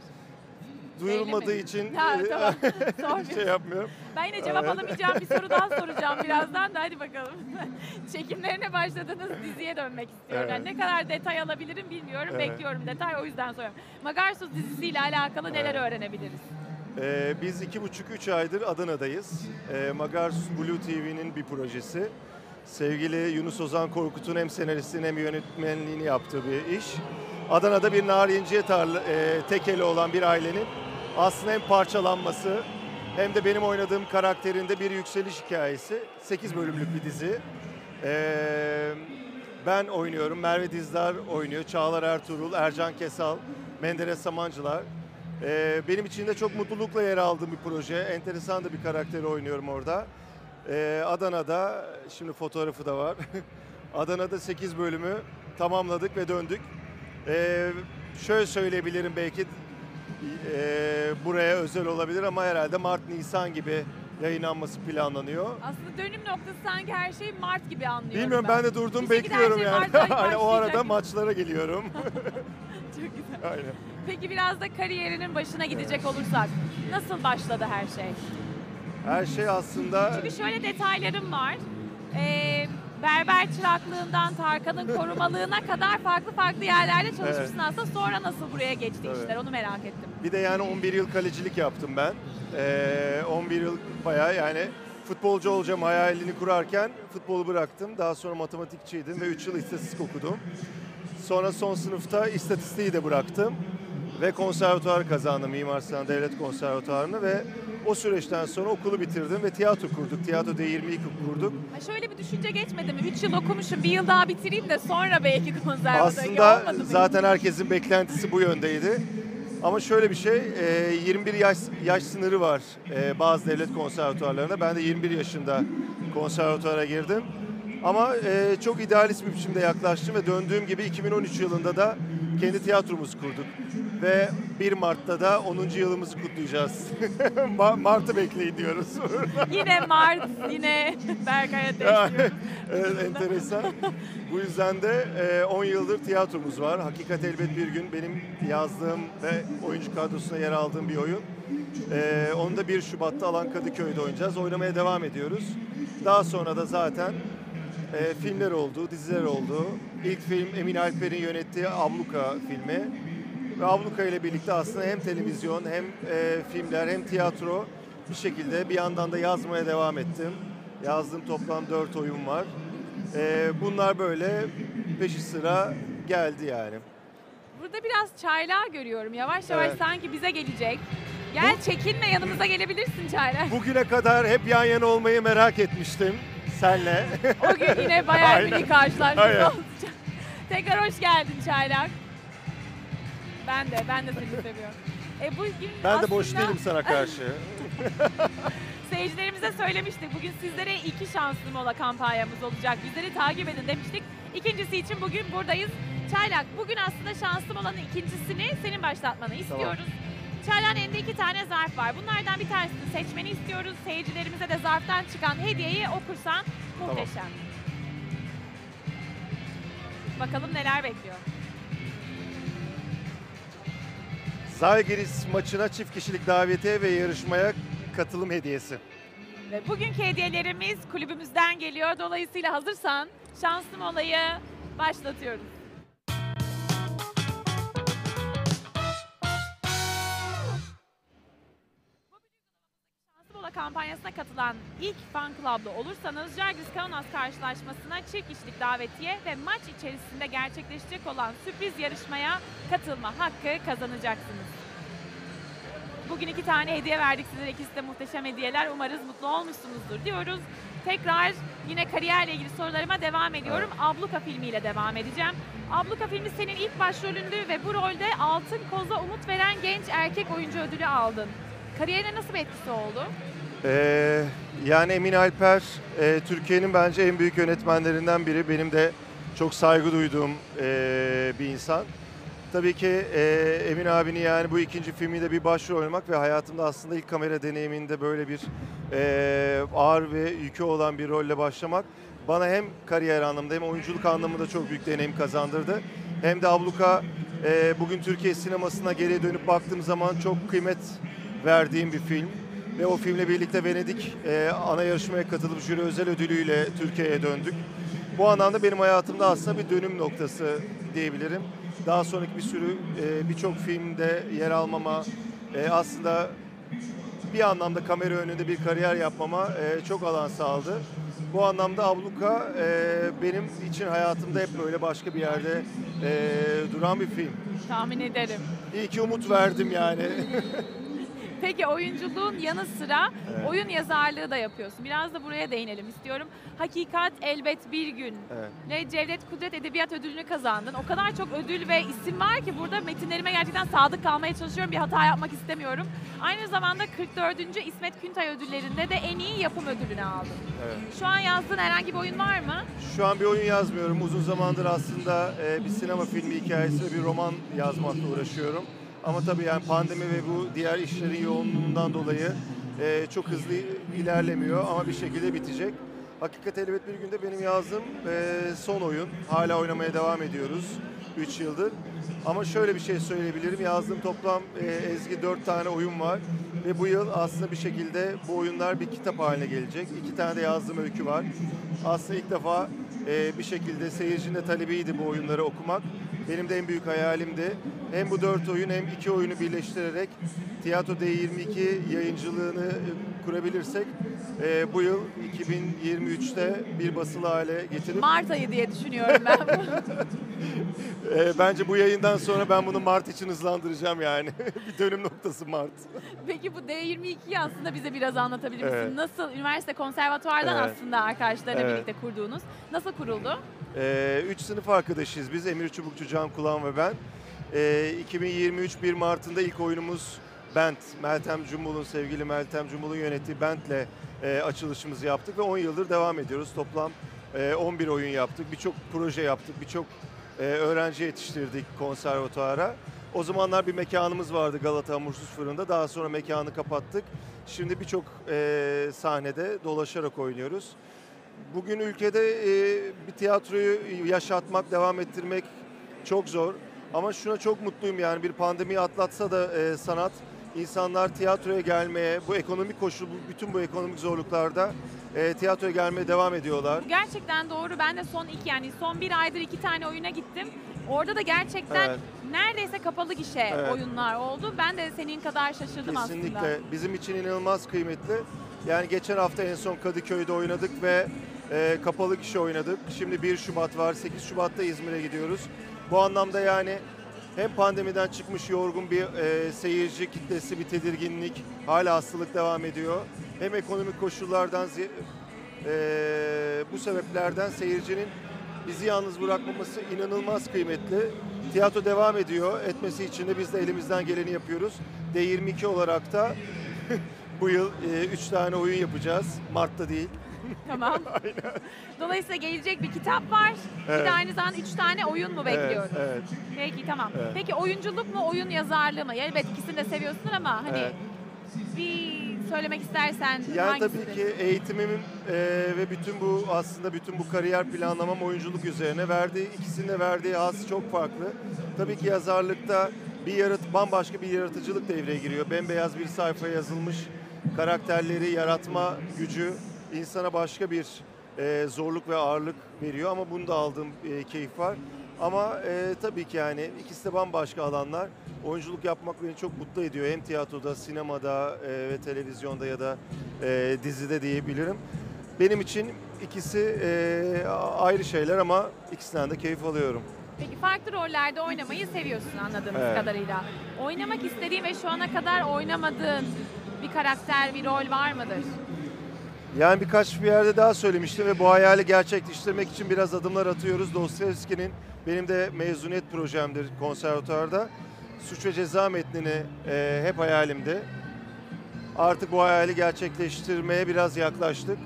Duyurulmadığı Belli mi? için Ha, e, tamam. (laughs) Sormuyorum. şey yapmıyorum. Ben yine cevap Evet. alamayacağım bir soru daha soracağım (laughs) birazdan da hadi bakalım. (laughs) Çekimlerine başladığınız diziye dönmek istiyorum. Evet. Yani ne kadar detay alabilirim bilmiyorum. Evet. Bekliyorum detay o yüzden soruyorum. Magarsuz dizisiyle alakalı neler öğrenebiliriz? Ee, biz iki buçuk üç aydır Adana'dayız. Ee, Magarsus Blue TV'nin bir projesi. Sevgili Yunus Ozan Korkut'un hem senaristliğini hem yönetmenliğini yaptığı bir iş. Adana'da bir narinciye tarla, e, tekeli olan bir ailenin aslında hem parçalanması hem de benim oynadığım karakterinde bir yükseliş hikayesi. 8 bölümlük bir dizi. Ee, ben oynuyorum, Merve Dizdar oynuyor, Çağlar Ertuğrul, Ercan Kesal, Menderes Samancılar. Ee, benim için de çok mutlulukla yer aldığım bir proje. Enteresan da bir karakteri oynuyorum orada. Ee, Adana'da, şimdi fotoğrafı da var. (laughs) Adana'da 8 bölümü tamamladık ve döndük. Ee, şöyle söyleyebilirim belki e, buraya özel olabilir ama herhalde Mart-Nisan gibi yayınlanması planlanıyor. Aslında dönüm noktası sanki her şey Mart gibi anlıyorum Bilmiyorum ben de durdum her bekliyorum şey yani. (laughs) Aynen, o arada maçlara geliyorum. (laughs) Çok güzel. Aynen. Peki biraz da kariyerinin başına gidecek olursak nasıl başladı her şey? Her şey aslında Çünkü şöyle detaylarım var. Ee, berber çıraklığından Tarkan'ın korumalığına kadar farklı farklı yerlerde çalışmışsın Evet. aslında. Sonra nasıl buraya geçti Tabii. işler onu merak ettim. Bir de yani 11 yıl kalecilik yaptım ben. Ee, 11 yıl bayağı yani futbolcu olacağım hayalini kurarken futbolu bıraktım. Daha sonra matematikçiydim ve 3 yıl istatistik okudum. Sonra son sınıfta istatistiği de bıraktım. Ve konservatuvar kazandım Mimar Sinan Devlet Konservatuvarını ve o süreçten sonra okulu bitirdim ve tiyatro kurduk. Tiyatro D22 kurduk. Ha şöyle bir düşünce geçmedi mi? 3 yıl okumuşum, bir yıl daha bitireyim de sonra belki konservatuara Aslında olmadı mı? zaten herkesin beklentisi bu yöndeydi. Ama şöyle bir şey, e, 21 yaş yaş sınırı var e, bazı devlet konservatuarlarında. Ben de 21 yaşında konservatuara girdim. Ama e, çok idealist bir biçimde yaklaştım ve döndüğüm gibi 2013 yılında da kendi tiyatromuzu kurduk. Ve 1 Mart'ta da 10. yılımızı kutlayacağız. (laughs) Ma- Mart'ı bekleyin diyoruz. (laughs) Yine Mart, yine (laughs) Berkay Ateş evet, enteresan. Bu yüzden de e, 10 yıldır tiyatromuz var. Hakikat elbet bir gün benim yazdığım ve oyuncu kadrosuna yer aldığım bir oyun. E, onu da 1 Şubat'ta Alan Kadıköy'de oynayacağız. Oynamaya devam ediyoruz. Daha sonra da zaten e, filmler oldu, diziler oldu. İlk film Emin Alper'in yönettiği Abluka filmi. Ve Abluka ile birlikte aslında hem televizyon hem e, filmler hem tiyatro bir şekilde bir yandan da yazmaya devam ettim. Yazdığım toplam 4 oyun var. E, bunlar böyle peşi sıra geldi yani. Burada biraz çaylağı görüyorum. Yavaş yavaş Evet. sanki bize gelecek. Gel çekinme yanımıza gelebilirsin çaylak. Bugüne kadar hep yan yana olmayı merak etmiştim senle. O gün yine Bayern (laughs) Aynen. Aynen. olacak. Tekrar hoş geldin çaylak. Ben de, ben de seni seviyorum. E bugün ben de boş aslında değilim sana karşı. (laughs) Seyircilerimize söylemiştik. Bugün sizlere iki şanslı mola kampanyamız olacak. Bizleri takip edin demiştik. İkincisi için bugün buradayız. Çaylak, bugün aslında şanslı molanın ikincisini senin başlatmanı istiyoruz. Çaylak'ın elinde iki tane zarf var. Bunlardan bir tanesini seçmeni istiyoruz. Seyircilerimize de zarftan çıkan hediyeyi okursan muhteşem. Bakalım neler bekliyor. Zalgiris maçına çift kişilik davetiye ve yarışmaya katılım hediyesi. Ve bugünkü hediyelerimiz kulübümüzden geliyor. Dolayısıyla hazırsan şanslı molayı başlatıyoruz. Mola kampanyasına katılan ilk fan club'da olursanız Jargis Kaunas karşılaşmasına çift kişilik davetiye ve maç içerisinde gerçekleşecek olan sürpriz yarışmaya katılma hakkı kazanacaksınız. Bugün iki tane hediye verdik size. İkisi de muhteşem hediyeler. Umarız mutlu olmuşsunuzdur diyoruz. Tekrar yine kariyerle ilgili sorularıma devam ediyorum. Abluka filmiyle devam edeceğim. Abluka filmi senin ilk başrolündü ve bu rolde Altın Koz'a umut veren genç erkek oyuncu ödülü aldın. Kariyerine nasıl bir etkisi oldu? Ee, yani Emin Alper e, Türkiye'nin bence en büyük yönetmenlerinden biri. Benim de çok saygı duyduğum e, bir insan. Tabii ki e, Emin abinin yani bu ikinci filminde bir başrol oynamak ve hayatımda aslında ilk kamera deneyiminde böyle bir e, ağır ve yükü olan bir rolle başlamak bana hem kariyer anlamında hem oyunculuk anlamında çok büyük deneyim kazandırdı. Hem de Abluka e, bugün Türkiye sinemasına geriye dönüp baktığım zaman çok kıymet verdiğim bir film. Ve o filmle birlikte Venedik e, ana yarışmaya katılıp jüri özel ödülüyle Türkiye'ye döndük. Bu anlamda benim hayatımda aslında bir dönüm noktası diyebilirim. Daha sonraki bir sürü e, birçok filmde yer almama, e, aslında bir anlamda kamera önünde bir kariyer yapmama e, çok alan sağladı. Bu anlamda Abluka e, benim için hayatımda hep böyle başka bir yerde e, duran bir film. Tahmin ederim. İyi ki umut verdim yani. (laughs) Peki oyunculuğun yanı sıra Evet. oyun yazarlığı da yapıyorsun. Biraz da buraya değinelim istiyorum. Hakikat elbet bir gün. Evet. Ve Cevdet Kudret Edebiyat Ödülünü kazandın. O kadar çok ödül ve isim var ki burada metinlerime gerçekten sadık kalmaya çalışıyorum. Bir hata yapmak istemiyorum. Aynı zamanda 44. İsmet Küntay ödüllerinde de en iyi yapım ödülünü aldın. Evet. Şu an yazdığın herhangi bir oyun var mı? Şu an bir oyun yazmıyorum. Uzun zamandır aslında e, bir sinema filmi hikayesi ve bir roman yazmakla uğraşıyorum. Ama tabii yani pandemi ve bu diğer işlerin yoğunluğundan dolayı e, çok hızlı ilerlemiyor ama bir şekilde bitecek. Hakikat elbet bir günde benim yazdığım e, son oyun. Hala oynamaya devam ediyoruz 3 yıldır. Ama şöyle bir şey söyleyebilirim. Yazdığım toplam e, ezgi 4 tane oyun var. Ve bu yıl aslında bir şekilde bu oyunlar bir kitap haline gelecek. İki tane de yazdığım öykü var. Aslında ilk defa e, bir şekilde seyircinin de talebiydi bu oyunları okumak. Benim de en büyük hayalimdi. Hem bu dört oyun hem iki oyunu birleştirerek Tiyatro D22 yayıncılığını e, kurabilirsek e, bu yıl 2023'te bir basılı hale getirip Mart ayı diye düşünüyorum ben. (laughs) e, bence bu yayından sonra ben bunu Mart için hızlandıracağım yani. (laughs) bir dönüm noktası Mart. Peki bu D22'yi aslında bize biraz anlatabilir misin? Evet. Nasıl üniversite konservatuvardan Evet. aslında arkadaşlarla Evet. birlikte kurduğunuz. Nasıl kuruldu? Ee, üç sınıf arkadaşıyız biz. Emir Çubukçu, Can Kulan ve ben. Ee, 2023 1 Mart'ında ilk oyunumuz Bent. Meltem Cumbul'un, sevgili Meltem Cumbul'un yönettiği Bent'le e, açılışımızı yaptık ve 10 yıldır devam ediyoruz. Toplam e, 11 oyun yaptık, birçok proje yaptık, birçok e, öğrenci yetiştirdik konservatuara. O zamanlar bir mekanımız vardı Galata Hamursuz Fırında. Daha sonra mekanı kapattık. Şimdi birçok e, sahnede dolaşarak oynuyoruz. Bugün ülkede e, bir tiyatroyu yaşatmak, devam ettirmek çok zor. Ama şuna çok mutluyum yani bir pandemiyi atlatsa da e, sanat insanlar tiyatroya gelmeye, bu ekonomik koşul, bütün bu ekonomik zorluklarda e, tiyatroya gelmeye devam ediyorlar. Gerçekten doğru. Ben de son iki yani son bir aydır iki tane oyuna gittim. Orada da gerçekten Evet. neredeyse kapalı gişe Evet. oyunlar oldu. Ben de senin kadar şaşırdım Kesinlikle aslında. bizim için inanılmaz kıymetli. Yani geçen hafta en son Kadıköy'de oynadık ve e, kapalı kişi oynadık. Şimdi 1 Şubat var, 8 Şubat'ta İzmir'e gidiyoruz. Bu anlamda yani hem pandemiden çıkmış yorgun bir e, seyirci kitlesi, bir tedirginlik, hala hastalık devam ediyor. Hem ekonomik koşullardan, e, bu sebeplerden seyircinin bizi yalnız bırakmaması inanılmaz kıymetli. Tiyatro devam ediyor. Etmesi için de biz de elimizden geleni yapıyoruz. D22 olarak da (laughs) bu yıl 3 tane oyun yapacağız. Mart'ta değil. Tamam. (laughs) Dolayısıyla gelecek bir kitap var. Bir Evet. de aynı zamanda üç tane oyun mu bekliyoruz? Evet, evet. Peki tamam. Evet. Peki oyunculuk mu, oyun yazarlığı mı? Evet ikisini de seviyorsun ama hani Evet. bir söylemek istersen Yani hangisidir? tabii ki eğitimimin e, ve bütün bu aslında bütün bu kariyer planlamam oyunculuk üzerine verdiği ikisinin de verdiği haz çok farklı. Tabii ki yazarlıkta bir yarat bambaşka bir yaratıcılık devreye giriyor. Bembeyaz bir sayfaya yazılmış karakterleri yaratma gücü insana başka bir e, zorluk ve ağırlık veriyor ama bunda aldığım e, keyif var. Ama e, tabii ki yani ikisi de bambaşka alanlar. Oyunculuk yapmak beni çok mutlu ediyor. Hem tiyatroda, sinemada e, ve televizyonda ya da e, dizide diyebilirim. Benim için ikisi e, ayrı şeyler ama ikisinden de keyif alıyorum. Peki farklı rollerde oynamayı seviyorsun anladığımız Evet. kadarıyla. Oynamak istediğin ve şu ana kadar oynamadığın bir karakter, bir rol var mıdır? Yani birkaç bir yerde daha söylemiştim ve bu hayali gerçekleştirmek için biraz adımlar atıyoruz. Dostoyevski'nin benim de mezuniyet projemdir konservatuarda. Suç ve ceza metnini e, hep hayalimdi. Artık bu hayali gerçekleştirmeye biraz yaklaştık.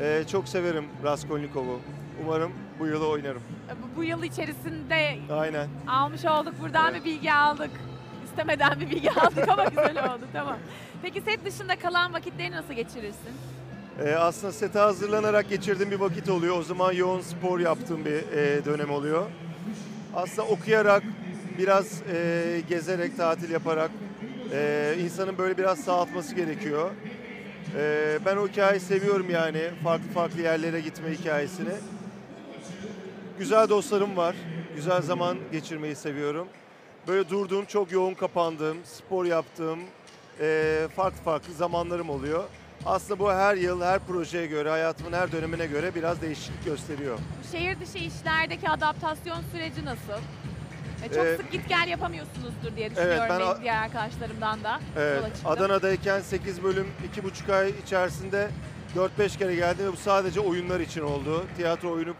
E, çok severim Raskolnikov'u. Umarım bu yılı oynarım. Bu, bu yıl içerisinde Aynen. almış olduk. Buradan Evet. bir bilgi aldık. İstemeden bir bilgi aldık ama güzel oldu. Tamam. Peki set dışında kalan vakitleri nasıl geçirirsin? Ee, aslında sete hazırlanarak geçirdiğim bir vakit oluyor. O zaman yoğun spor yaptığım bir e, dönem oluyor. Aslında okuyarak, biraz e, gezerek, tatil yaparak e, insanın böyle biraz sağaltması gerekiyor. E, ben o hikayeyi seviyorum yani. Farklı farklı yerlere gitme hikayesini. Güzel dostlarım var. Güzel zaman geçirmeyi seviyorum. Böyle durduğum, çok yoğun kapandığım, spor yaptığım e, farklı farklı zamanlarım oluyor. Aslında bu her yıl, her projeye göre, hayatımın her dönemine göre biraz değişiklik gösteriyor. Şehir dışı işlerdeki adaptasyon süreci nasıl? E, çok Ee, sık git gel yapamıyorsunuzdur diye düşünüyorum ben benim a- diğer arkadaşlarımdan da. Evet, yola çıktım. Adana'dayken 8 bölüm, 2,5 ay içerisinde 4-5 kere geldim ve bu sadece oyunlar için oldu. Tiyatro oyunu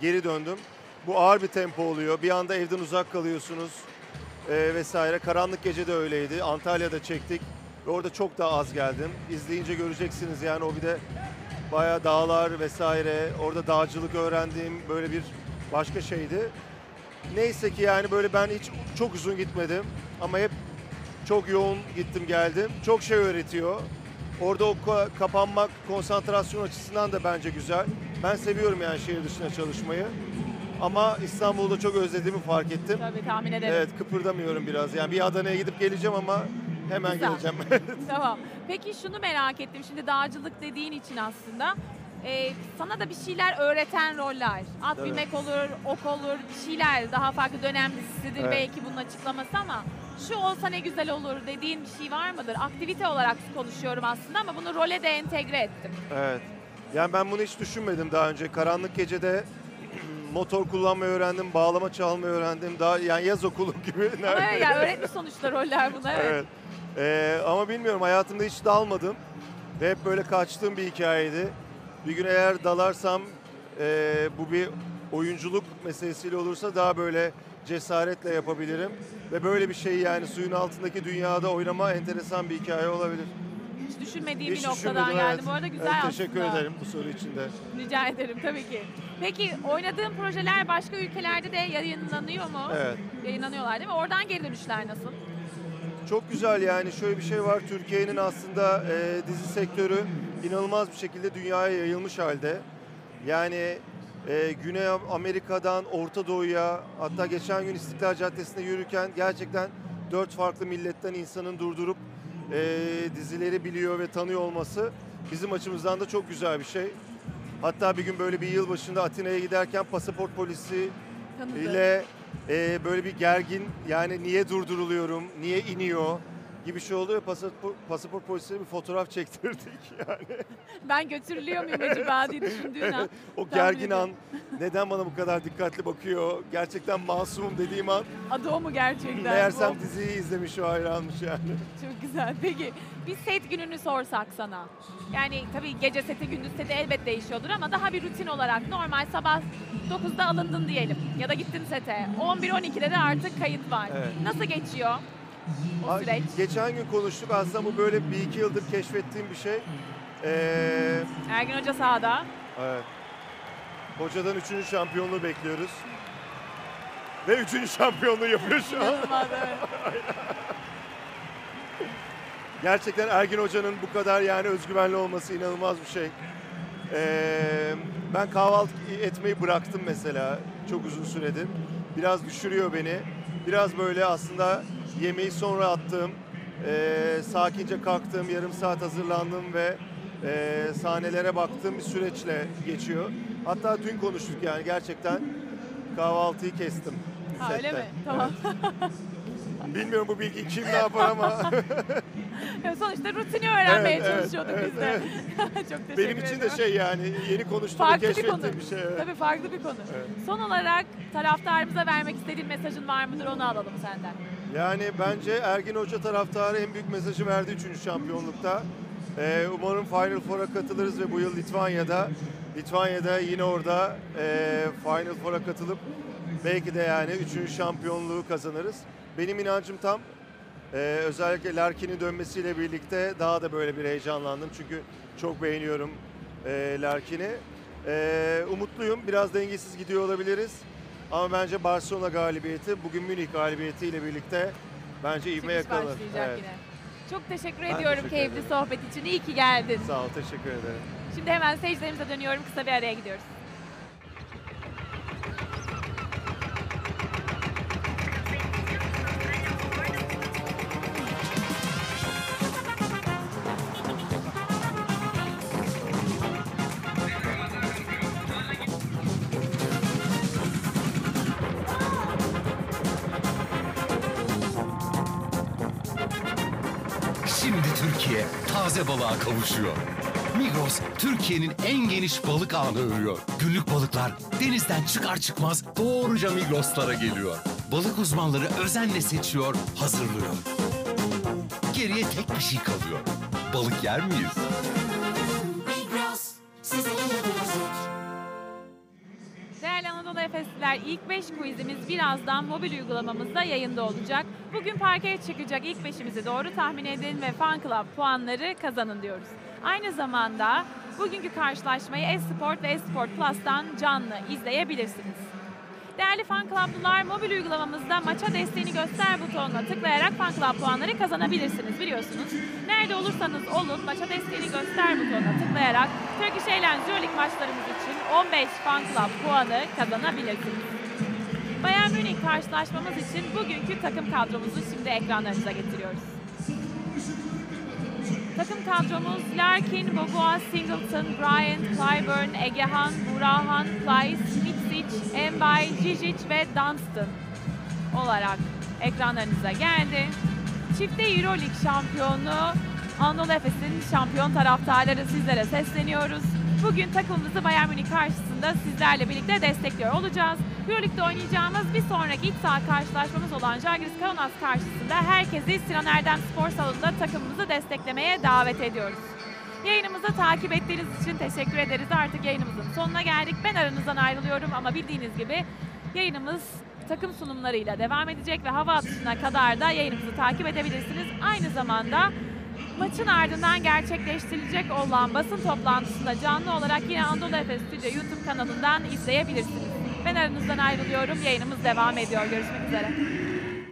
geri döndüm. Bu ağır bir tempo oluyor. Bir anda evden uzak kalıyorsunuz e, vesaire. Karanlık Gece de öyleydi. Antalya'da çektik ve orada çok daha az geldim. İzleyince göreceksiniz yani o bir de bayağı dağlar vesaire. Orada dağcılık öğrendiğim böyle bir başka şeydi. Neyse ki yani böyle ben hiç çok uzun gitmedim ama hep çok yoğun gittim geldim. Çok şey öğretiyor. Orada o ka- kapanmak konsantrasyon açısından da bence güzel. Ben seviyorum yani şehir dışına çalışmayı. Ama İstanbul'da çok özlediğimi fark ettim. Tabii tahmin ederim. Evet kıpırdamıyorum biraz. Yani bir Adana'ya gidip geleceğim ama hemen Güzel. geleceğim. (laughs) Tamam. Peki şunu merak ettim. Şimdi dağcılık dediğin için aslında e, sana da bir şeyler öğreten roller. At Evet. binmek olur, ok olur, bir şeyler. Daha farklı dönem dizisidir Evet. belki bunun açıklaması ama şu olsa ne güzel olur dediğin bir şey var mıdır? Aktivite olarak konuşuyorum aslında ama bunu role de entegre ettim. Evet. Yani ben bunu hiç düşünmedim daha önce. Karanlık gecede motor kullanmayı öğrendim, bağlama çalmayı öğrendim. Daha yani yaz okulu (laughs) gibi Ama evet, yani öğretmiş sonuçta roller buna. Evet. Evet. Ee, ama bilmiyorum hayatımda hiç dalmadım. Ve hep böyle kaçtığım bir hikayeydi. Bir gün eğer dalarsam e, bu bir oyunculuk meselesiyle olursa daha böyle cesaretle yapabilirim. Ve böyle bir şey yani suyun altındaki dünyada oynama enteresan bir hikaye olabilir. Hiç düşünmediğim Hiç bir noktadan geldi. evet. Bu arada güzel Evet, aslında. Teşekkür ederim bu soru için de. Rica ederim tabii ki. Peki oynadığın projeler başka ülkelerde de yayınlanıyor mu? Evet. Yayınlanıyorlar değil mi? Oradan geri dönüşler nasıl? Çok güzel yani şöyle bir şey var. Türkiye'nin aslında e, dizi sektörü inanılmaz bir şekilde dünyaya yayılmış halde. Yani e, Güney Amerika'dan Orta Doğu'ya hatta geçen gün İstiklal Caddesi'nde yürürken gerçekten dört farklı milletten insanın durdurup e, dizileri biliyor ve tanıyor olması bizim açımızdan da çok güzel bir şey. Hatta bir gün böyle bir yıl başında Atina'ya giderken pasaport polisi Tanıdı. ile e, böyle bir gergin yani niye durduruluyorum, niye iniyor gibi şey oldu ve pasaport, pasaport polisine bir fotoğraf çektirdik (laughs) yani. Ben götürülüyor muyum acaba diye düşündüğün an. (laughs) o gergin an neden bana bu kadar dikkatli bakıyor, gerçekten masumum dediğim an Adı o mu gerçekten? meğersem Bu- diziyi izlemiş o hayranmış yani. Çok güzel. Peki bir set gününü sorsak sana. Yani tabii gece seti gündüz seti elbet değişiyordur ama daha bir rutin olarak normal sabah 9'da alındın diyelim ya da gittin sete. 11-12'de de artık kayıt var. Evet. Nasıl geçiyor Ha, süreç? Geçen gün konuştuk aslında bu böyle bir iki yıldır keşfettiğim bir şey. Ee, Ergin Hoca sahada. Evet. Hocadan üçüncü şampiyonluğu bekliyoruz. Ve üçüncü şampiyonluğu yapıyor şu an. İnanılmaz, evet. (laughs) Gerçekten Ergin Hoca'nın bu kadar yani özgüvenli olması inanılmaz bir şey. Ee, ben kahvaltı etmeyi bıraktım mesela çok uzun süredir. Biraz düşürüyor beni. Biraz böyle aslında yemeği sonra attığım, e, sakince kalktığım, yarım saat hazırlandım ve e, sahnelere baktığım bir süreçle geçiyor. Hatta dün konuştuk yani gerçekten kahvaltıyı kestim. Ha, öyle sette. mi? Tamam. Bilmiyorum bu bilgi kim ne yapar ama (laughs) Sonuçta rutini öğrenmeye Evet, evet, çalışıyorduk evet, biz de. (laughs) Çok teşekkür benim için de şey yani yeni konuştuğum Farklı bir keşfettiğim bir şey. evet. Tabii farklı bir konu. Evet. Son olarak taraftarımıza vermek istediğin mesajın var mıdır onu alalım senden. Yani bence Ergin Hoca taraftarı en büyük mesajı verdi 3. şampiyonlukta. Ee, umarım Final Four'a katılırız ve bu yıl Litvanya'da Litvanya'da yine orada e, Final Four'a katılıp belki de yani 3. şampiyonluğu kazanırız. Benim inancım tam. Ee, özellikle Larkin'in dönmesiyle birlikte daha da böyle bir heyecanlandım. Çünkü çok beğeniyorum e, Larkin'i. Ee, umutluyum. Biraz dengesiz gidiyor olabiliriz. Ama bence Barcelona galibiyeti, bugün Münih galibiyetiyle birlikte bence ivme Çıkış yakalar. başlayacak Evet. yine. Çok teşekkür Ben ediyorum teşekkür keyifli ederim. sohbet için. İyi ki geldin. Sağ ol, teşekkür ederim. Şimdi hemen seyircilerimize dönüyorum. Kısa bir araya gidiyoruz. Taze balığa kavuşuyor. Migros, Türkiye'nin en geniş balık ağını örüyor. Günlük balıklar denizden çıkar çıkmaz doğruca Migros'lara geliyor. Balık uzmanları özenle seçiyor, hazırlıyor. Geriye tek bir şey kalıyor. Balık yer miyiz? Efesliler ilk 5 quizimiz birazdan mobil uygulamamızda yayında olacak. Bugün parkeye çıkacak ilk beşimizi doğru tahmin edin ve Fan Club puanları kazanın diyoruz. Aynı zamanda bugünkü karşılaşmayı Esport ve Esport Plus'tan canlı izleyebilirsiniz. Değerli Fan Club'lılar mobil uygulamamızda maça desteğini göster butonuna tıklayarak Fan Club puanları kazanabilirsiniz biliyorsunuz. Nerede olursanız olun maça desteğini göster butonuna tıklayarak Turkish Airlines Euroleague maçlarımız için 15 Fan Club puanı kazanabilirsiniz. Bayern Münih karşılaşmamız için bugünkü takım kadromuzu şimdi ekranlarınıza getiriyoruz. Takım kadromuz Larkin, Boboa, Singleton, Bryant, Clyburn, Egehan, Burahan, Plyce, Mitsic, Embay, Jijic ve Dunstan olarak ekranlarınıza geldi. Çifte Euroleague şampiyonu Anadolu Efes'in şampiyon taraftarları sizlere sesleniyoruz. Bugün takımımızı Bayern Münih karşısında sizlerle birlikte destekliyor olacağız. Euroleague'de oynayacağımız bir sonraki iç saha karşılaşmamız olan Žalgiris Kaunas karşısında herkesi Sinan Erdem Spor Salonu'nda takımımızı desteklemeye davet ediyoruz. Yayınımızı takip ettiğiniz için teşekkür ederiz. Artık yayınımızın sonuna geldik. Ben aranızdan ayrılıyorum ama bildiğiniz gibi yayınımız takım sunumlarıyla devam edecek ve hava atışına kadar da yayınımızı takip edebilirsiniz. Aynı zamanda maçın ardından gerçekleştirilecek olan basın toplantısında canlı olarak yine Anadolu Efes Stüdyo YouTube kanalından izleyebilirsiniz. Ben aranızdan ayrılıyorum. Yayınımız devam ediyor. Görüşmek üzere.